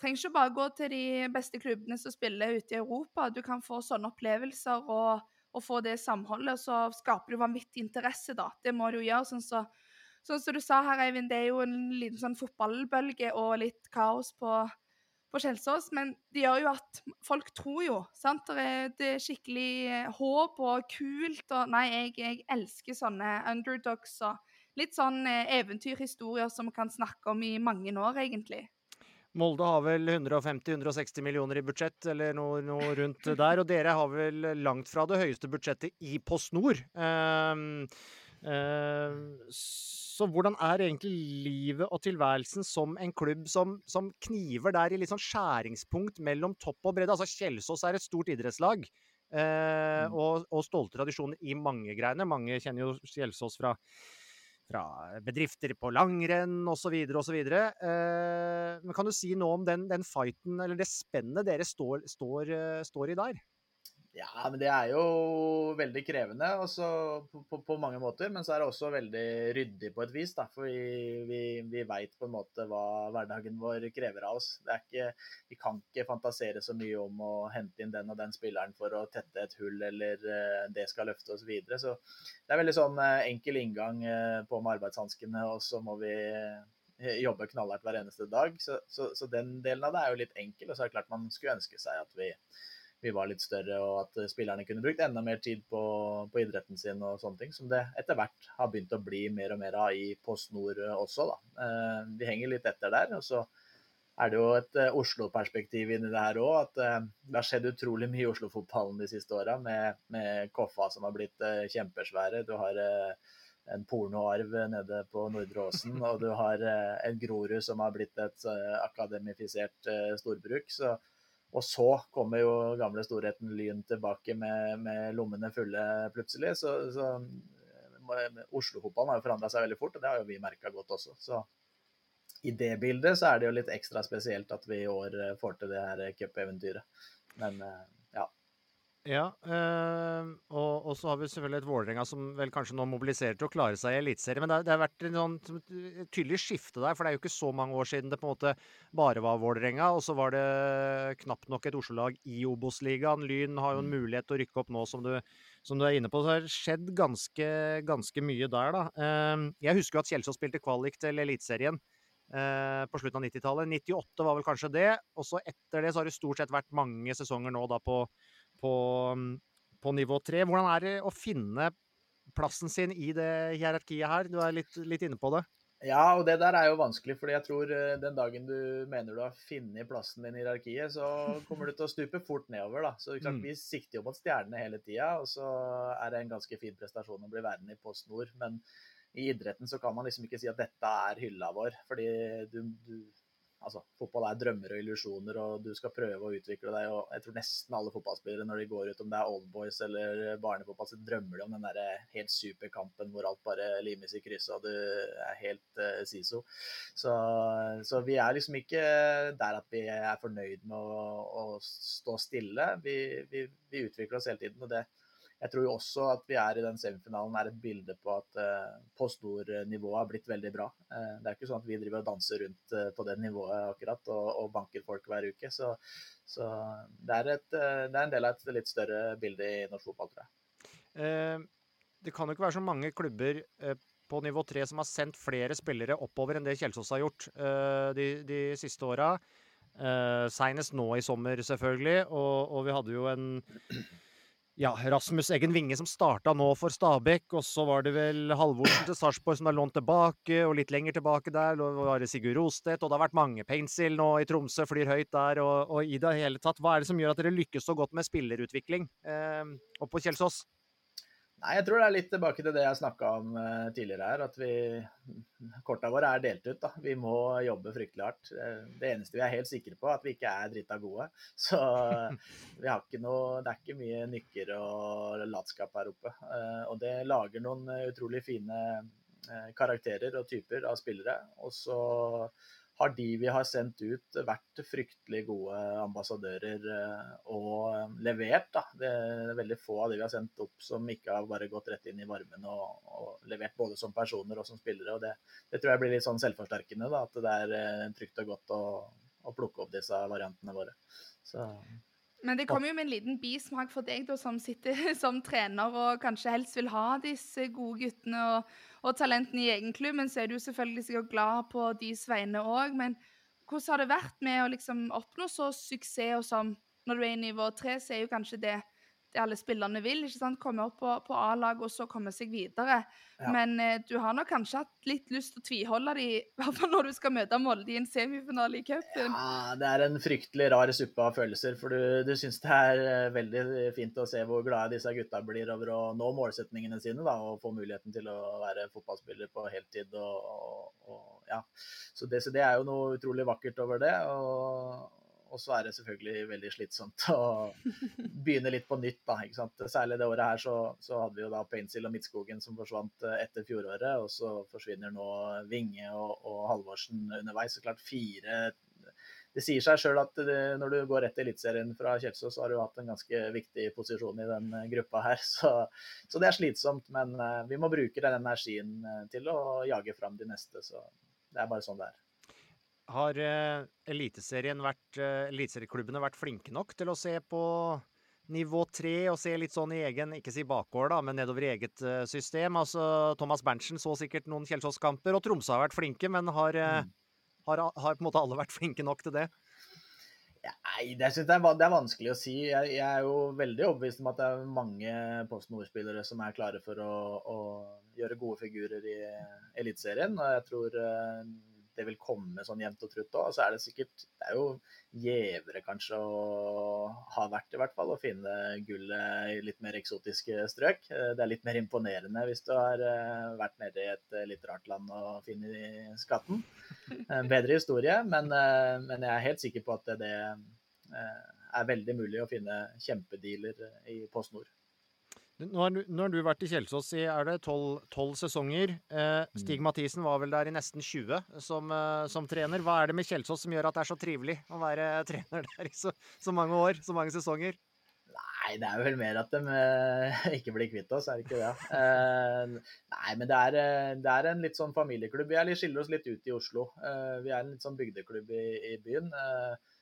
trenger ikke bare gå til de beste klubbene som spiller ute i Europa. Du kan få sånne opplevelser og, og få det samholdet. Så skaper du vanvittig interesse, da. Det må du gjøre. Sånn som så, sånn så du sa her, Eivind, det er jo en liten sånn fotballbølge og litt kaos på, på Kjelsås. Men det gjør jo at folk tror jo. sant? Det er, det er skikkelig eh, håp og kult. og Nei, jeg, jeg elsker sånne underdogs og litt sånn eh, eventyrhistorier som vi kan snakke om i mange år, egentlig.
Molde har vel 150-160 millioner i budsjett, eller noe, noe, rundt der. Og dere har vel langt fra det høyeste budsjettet i Post Nord. Uh, uh, så hvordan er egentlig livet og tilværelsen som en klubb som, som, kniver der i litt sånn skjæringspunkt mellom topp og bredde? Altså Kjelsås er et stort idrettslag. Eh, og, og stolte tradisjoner i mange greiene. Mange kjenner jo Kjelsås fra fra bedrifter på langrenn osv. osv. Eh, men kan du si noe om den, den fighten, eller det spennet dere står, står, eh, står i der?
Ja, men det er jo veldig krevende på, på, på, mange måter. Men så er det også veldig ryddig på et vis. Da, for vi, vi, vi veit på en måte hva hverdagen vår krever av oss. Ikke, vi kan ikke fantasere så mye om å hente inn den og den spilleren for å tette et hull, eller uh, det skal løfte oss videre. Så det er veldig sånn uh, enkel inngang uh, på med arbeidshanskene, og så må vi jobbe knallhardt hver eneste dag. Så, så, så, den delen av det er jo litt enkel. Og så er det klart man skulle ønske seg at vi vi var litt større, og at spillerne kunne brukt enda mer tid på, på, idretten sin og sånne ting. Som det etter hvert har begynt å bli mer og mer av i Post Nord også, da. Eh, vi henger litt etter der. og så er det jo et Oslo-perspektiv inni det her òg. At det har skjedd utrolig mye i Oslo-fotballen de siste åra, med, med, Koffa som har blitt kjempesvære. Du har en pornoarv nede på Nordre Åsen, og du har en Grorud som har blitt et akademifisert storbruk. Så og så kommer jo gamle storheten Lyn tilbake med, med lommene fulle plutselig. Så, så eh, Oslo-fotballen har jo forandra seg veldig fort, og det har jo vi merka godt også. Så i det bildet så er det jo litt ekstra spesielt at vi i år eh, får til det her cupeventyret. Men eh,
ja, øh, og, og, så har vi selvfølgelig et Vålerenga som vel kanskje nå mobiliserer til å klare seg i Eliteserien. Men det, det, har vært en sånn, tydelig skifte der, for det er jo ikke så mange år siden det på en måte bare var Vålerenga. Og så var det knapt nok et Oslo-lag i Obos-ligaen. Lyn har jo en mm. mulighet til å rykke opp nå, som du, som du er inne på. Så det har skjedd ganske, ganske mye der, da. Uh, jeg husker jo at Kjelsås spilte kvalik til Eliteserien. Uh, på slutten av 90-tallet. 98 var vel kanskje det. Og så etter det så har det stort sett vært mange sesonger nå da på på, på nivå tre. Hvordan er det å finne plassen sin i det hierarkiet her? Du er litt, litt inne på det.
Ja, og det der er jo vanskelig, fordi jeg tror eh, den dagen du mener du har funnet plassen din i hierarkiet, så kommer du til å stupe fort nedover. da. Så klart, mm. Vi sikter jo mot stjernene hele tida, og så er det en ganske fin prestasjon å bli værende i Post Nord. Men i idretten så kan man liksom ikke si at dette er hylla vår, fordi du, du altså, fotball er drømmer og illusjoner, og du skal prøve å utvikle deg. og Jeg tror nesten alle fotballspillere, når de går ut, om det er oldboys eller barnefotball, så drømmer de om den der helt superkampen hvor alt bare limes i krysset og du er helt uh, siso. Så, så, vi er liksom ikke der at vi er fornøyd med å, å stå stille. Vi, vi, vi utvikler oss hele tiden. og det jeg tror jo også at vi er i den semifinalen er et bilde på at eh, på stornivået har blitt veldig bra. Eh, det er ikke sånn at vi driver og danser rundt eh, på det nivået akkurat og, og, banker folk hver uke. Så, så det, er et, det, er en del av et litt større bilde i norsk fotball, tror jeg.
det kan jo ikke være så mange klubber på nivå tre som har sendt flere spillere oppover enn det Kjelsås har gjort de, de siste åra. Uh, Seinest nå i sommer, selvfølgelig. Og, og vi hadde jo en ja, Rasmus Eggen Winge som starta nå for Stabæk, og så var det vel Halvorsen til Sarpsborg som er lånt tilbake, og litt lenger tilbake der var det Sigurd Rostedt, og det har vært mange. Painsil nå i Tromsø flyr høyt der, og, og, i det hele tatt. Hva er det som gjør at dere lykkes så godt med spillerutvikling eh, oppe på Kjelsås?
Nei, Jeg tror det er litt tilbake til det jeg snakka om uh, tidligere her. At vi Korta våre er delt ut. da. Vi må jobbe fryktelig hardt. Eh, det eneste vi er helt sikre på, er at vi ikke er drita gode. (laughs) Så vi har ikke noe Det er ikke mye nykker og latskap her oppe. Uh, og det lager noen utrolig fine karakterer og typer av spillere. Og så har de vi har sendt ut, vært fryktelig gode ambassadører og levert. Da. Det er veldig få av de vi har sendt opp som ikke har bare gått rett inn i varmen og, og levert både som personer og som spillere. og Det, det tror jeg blir litt sånn selvforsterkende. Da, at det er trygt og godt å, å plukke opp disse variantene våre. Så
men det kommer jo med en liten bismak for deg da, som sitter (laughs) som trener og kanskje helst vil ha disse gode guttene og, og talentene i egen klubb, men så er du selvfølgelig sikkert glad på deres vegne òg. Men hvordan har det vært med å liksom oppnå så suksess og sånn? når du er i nivå tre, så er jo kanskje det det alle spillerne vil. ikke sant? Komme opp på, på A-laget og så komme seg videre. Ja. Men eh, du har nok kanskje hatt litt lyst til å tviholde de, i hvert fall når du skal møte Molde i en semifinale i cupen.
Ja, det er en fryktelig rar suppe av følelser. For du, du syns det er eh, veldig fint å se hvor glade disse gutta blir over å nå målsetningene sine da, og få muligheten til å være fotballspiller på heltid. Og, og, og ja. så, det, så det er jo noe utrolig vakkert over det. og og så er det selvfølgelig veldig slitsomt (laughs) å begynne litt på nytt. da, ikke sant? Særlig det året her så, så hadde vi jo da Painsil og Midtskogen som forsvant eh, etter fjoråret. Og så forsvinner nå Vinge og, og Halvorsen underveis. Så klart fire Det sier seg sjøl at det, når du går rett til Eliteserien fra Kjelsås, så har du hatt en ganske viktig posisjon i den eh, gruppa her. (laughs) Så, så det er slitsomt. Men uh, vi må bruke den energien til å jage fram de neste. Så det er bare sånn det er.
Har uh, Eliteserien vært uh, Eliteserieklubbene vært flinke nok til å se på nivå tre og se litt sånn i egen, ikke si bakgård, da, men nedover i eget uh, system? Altså, Thomas Berntsen så sikkert noen Kjelsås-kamper, og Tromsø har vært flinke, men har, mm. har, har, på en måte alle vært flinke nok til det?
Nei, det, synes er, det er vanskelig å si. Jeg, jeg, er jo veldig overbevist om at det er mange Post Nord-spillere som er klare for å, å, gjøre gode figurer i Eliteserien. Og jeg tror det vil komme sånn jevnt og trutt òg. Så er det sikkert Det er jo gjevere kanskje å ha vært, i hvert fall, å finne gullet i litt mer eksotiske strøk. Eh, det er litt mer imponerende hvis du har eh, vært nede i et eh, litt rart land og funnet skatten. En bedre historie, men, men, jeg er helt sikker på at det er veldig mulig å finne kjempedealer i Post Nord.
Nå har, du, nå har du vært i Kjelsås i er det tolv sesonger. Eh, mm. Stig Mathisen var vel der i nesten 20 som, eh, som, trener. Hva er det med Kjelsås som gjør at det er så trivelig å være (laughs) trener der i så, så mange år, så mange sesonger?
Nei, det er vel mer at de eh, ikke blir kvitt oss, er det ikke det? Nei, men det er, det er, en litt sånn familieklubb. Vi skiller oss litt ut i Oslo. Vi er en litt sånn bygdeklubb i, i byen. Eh,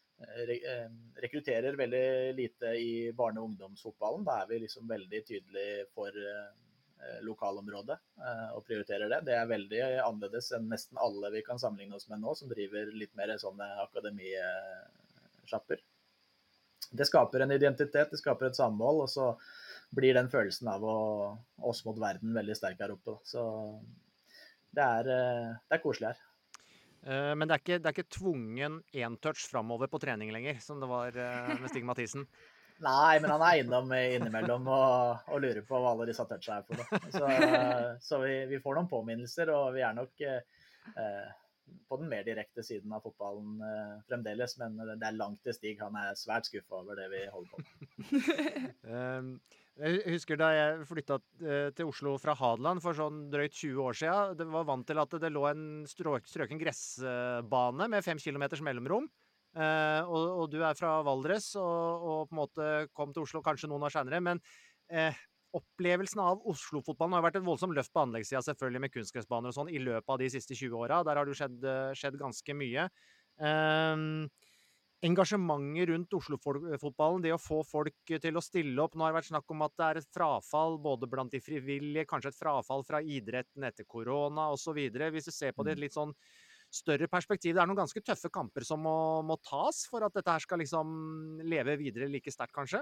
rekrutterer veldig lite i barne- og ungdomsfotballen. Da er vi liksom veldig tydelige for eh, lokalområdet eh, og prioriterer det. Det er veldig annerledes enn nesten alle vi kan sammenligne oss med nå, som driver litt mer sånne akademisjapper. Det skaper en identitet, det skaper et samhold, og så blir den følelsen av å, oss mot verden veldig sterk her oppe. Så det er, det er koselig her.
Eh, men det er ikke, det er ikke tvungen éntouch framover på trening lenger, som det var eh, med Stig Mathisen. (laughs)
Nei, men han er innom innimellom og, og lurer på hva alle disse toucha er for noe. Så, (laughs) så vi, vi, får noen påminnelser, og vi er nok eh, på den mer direkte siden av fotballen eh, fremdeles. Men det er langt til Stig. Han er svært skuffa over det vi holder på med. (laughs)
Jeg husker da jeg flytta eh, til Oslo fra Hadeland for sånn drøyt 20 år siden. Det var vant til at det lå en strøken gressbane med fem kilometers mellomrom. Eh, og, og, du er fra Valdres og, og, på en måte kom til Oslo kanskje noen år seinere. Men eh, opplevelsen av Oslo-fotballen har vært et voldsomt løft på anleggssida selvfølgelig med kunstgressbaner og sånn i løpet av de siste 20 åra. Der har det skjedd, eh, skjedd ganske mye. Eh, engasjementet rundt Oslo-fotballen, det å få folk til å stille opp. Nå har det vært snakk om at det er et frafall både blant de frivillige, kanskje et frafall fra idretten etter korona osv. Hvis du ser på det i et mm. litt sånn større perspektiv. Det er noen ganske tøffe kamper som må, må tas for at dette her skal liksom leve videre like sterkt, kanskje?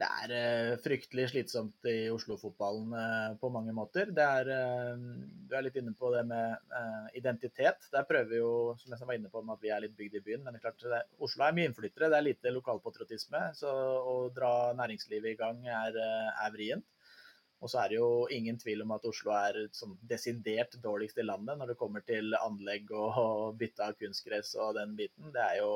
Det er uh, fryktelig slitsomt i Oslo-fotballen uh, på mange måter. Er, uh, du er litt inne på det med identitet. Der prøver vi jo, som jeg var inne på, at vi er litt bygd i byen. Men det er klart, det, Oslo er mye innflyttere. Det er lite lokalpatriotisme. Så å dra næringslivet i gang er, er vrient. Og så er det jo ingen tvil om at Oslo er sånn desidert dårligst i landet når det kommer til anlegg og, bytte av kunstgress og den biten. Det er jo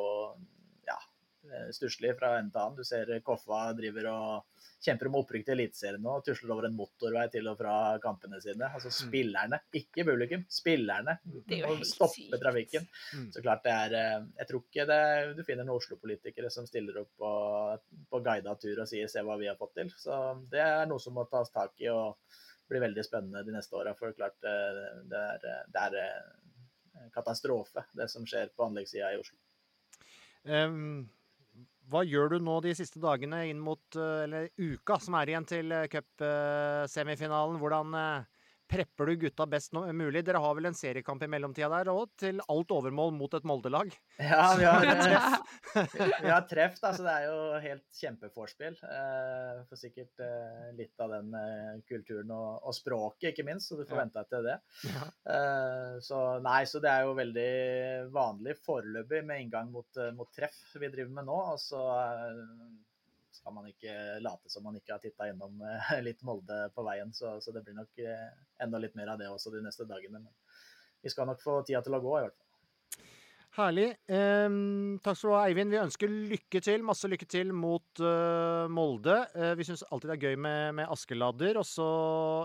stusslig fra ende til annen. Du ser Koffa driver og kjemper om opprykk til Eliteserien nå tusler over en motorvei til og fra kampene sine. Altså
Mm.
spillerne, ikke publikum. Spillerne
er
må stoppe trafikken.
Mm.
Så klart det er eh, Jeg tror ikke det, du finner noen Oslo-politikere som stiller opp på, på guida tur og sier 'se hva vi har fått til'. Så det er noe som må tas tak i og blir veldig spennende de neste åra. For klart eh, det er, det er eh, katastrofe, det som skjer på anleggssida i Oslo.
Ehm, hva gjør du nå de siste dagene inn mot, eh, eller uka som er igjen til eh, cupsemifinalen? Hvordan eh, prepper du gutta best mulig? Dere har vel en seriekamp i mellomtida der òg, til alt overmål mot et Molde-lag?
Ja, vi har, (laughs)
Treff. (laughs)
vi har treff, da, så det er jo helt kjempeforspill. Eh, får sikkert eh, litt av den eh, kulturen og, og språket, ikke minst, så du får
Ja.
vente deg til det.
Ja.
Eh, så nei, så det er jo veldig vanlig foreløpig med inngang mot, eh, mot treff vi driver med nå. Og så eh, skal man ikke late som man ikke har titta innom eh, litt Molde på veien. Så, så det blir nok eh, enda litt mer av det også de neste dagene. Men vi skal nok få tida til å gå, i hvert fall.
Herlig. Ehm, takk skal du ha, Eivind. Vi ønsker lykke til, masse lykke til mot uh, Molde. Eh, vi syns alltid det er gøy med, med Askeladder. Og så,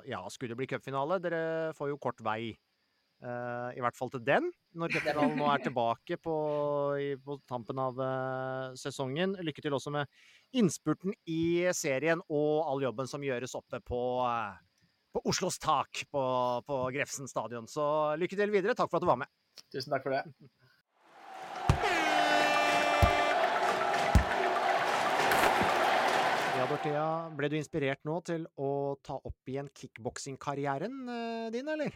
ja, skulle det bli cupfinale Dere får jo kort vei, eh, i hvert fall til den, når cupfinalen nå er (laughs) tilbake på, i, på tampen av uh, sesongen. Lykke til også med innspurten i serien og all jobben som gjøres oppe på eh, på Oslos tak på, på Grefsen stadion. Så lykke til videre. Takk for at du var med.
Tusen takk for det. (laughs)
Ja, Dorthea, ble du inspirert nå til å ta opp igjen kickboksingkarrieren eh, din, eller?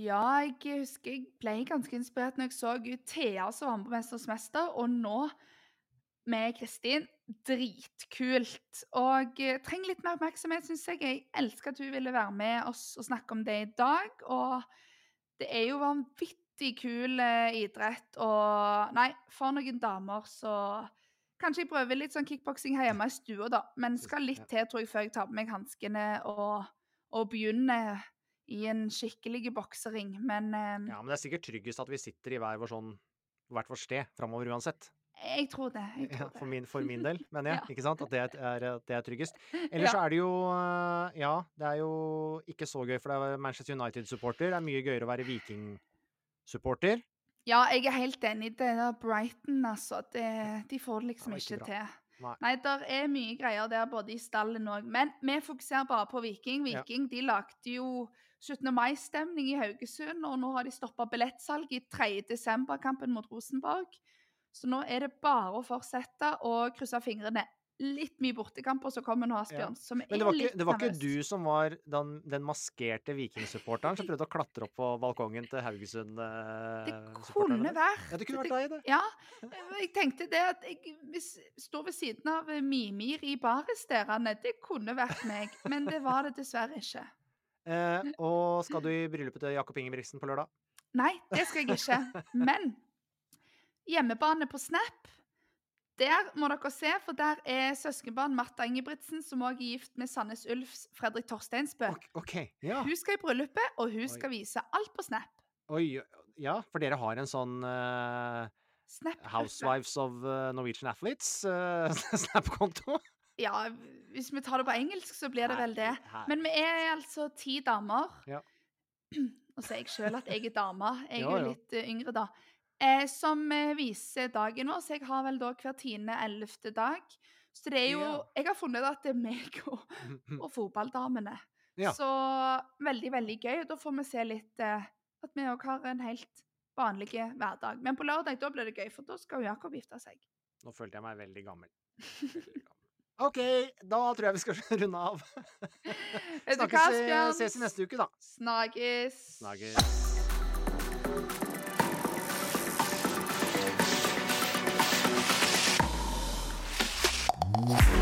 Ja, jeg husker jeg ble ganske inspirert når jeg så Thea som var med på 'Mesters mester', og nå med Kristin. Dritkult. Og eh, trenger litt mer oppmerksomhet, syns jeg. Jeg elsker at hun ville være med oss og snakke om det i dag. Og det er jo vanvittig kul eh, idrett. Og nei, for noen damer så Kanskje jeg prøver litt sånn kickboksing her hjemme i stua, da. Men skal litt til, tror jeg, før jeg tar på meg hanskene og, og begynner i en skikkelig boksering. Men eh,
Ja, men det er sikkert tryggest at vi sitter i hver vår sånn hvert vårt sted framover uansett.
Jeg tror det. Jeg
Ja,
tror
for, min, for min del, mener jeg. (laughs)
Ja.
Ikke sant? At det er, det er tryggest. Ellers så
Ja.
er det jo eh, Ja, det er jo ikke så gøy, for det er Manchester United-supporter. Det er mye gøyere å være Viking-supporter.
Ja, jeg er helt enig. Det der Brighton, altså. Det, de får det liksom
Det ikke
ikke til.
Nei.
Nei, det er mye greier der, både i stallen òg. Men vi fokuserer bare på Viking.
Ja.
Viking de lagde jo 17. mai-stemning i Haugesund, og nå har de stoppa billettsalg i 3. desember-kampen mot Rosenborg. Så nå er det bare å fortsette og krysse fingrene. Litt mye bortekamper som kommer nå, Asbjørn. som vi
Men det var, ikke, det var ikke du som var den, den maskerte vikingsupporteren som prøvde å klatre opp på balkongen til Haugesund? eh,
Det kunne vært.
Ja, det kunne vært deg, det.
Ja, jeg tenkte det at jeg står ved siden av Mimir i baristerene. Det kunne vært meg, men det var det dessverre ikke.
Eh, og skal du i bryllupet til Jakob Ingebrigtsen på lørdag?
Nei, det skal jeg ikke. Men hjemmebane på Snap, der må dere se, for der er søskenbarn Martha Ingebrigtsen, som òg er gift med Sandnes Ulfs Fredrik Torsteinsbø.
Okay, Ja.
Hun skal i bryllupet, og hun
Oi.
skal vise alt på Snap.
Oi, ja, for dere har en sånn uh,
Snap
Housewives of eh, Norwegian Athletes eh, (laughs) Snap-konto?
Ja, hvis vi tar det på engelsk, så blir det vel det. Men vi er altså ti damer.
Ja. (clears throat)
så er jeg sjøl at jeg er dame. Jeg er jo litt yngre, da. Eh, som eh, viser dagen vår. Så jeg har vel da hver tiende ellevte dag. Så det er jo
Ja.
Jeg har funnet at det er meg og, (laughs) og fotballdamene.
Ja.
Så veldig, veldig gøy. Og da får vi se litt eh, at vi òg har en helt vanlig hverdag. Men på lørdag da blir det gøy, for da skal Jakob gifte seg.
Nå følte jeg meg veldig gammel. Veldig gammel. OK, da tror jeg vi skal (laughs) runde av. Snakkes, eh, ses i neste uke, da.
Snakkes.
Snakkes. Bye.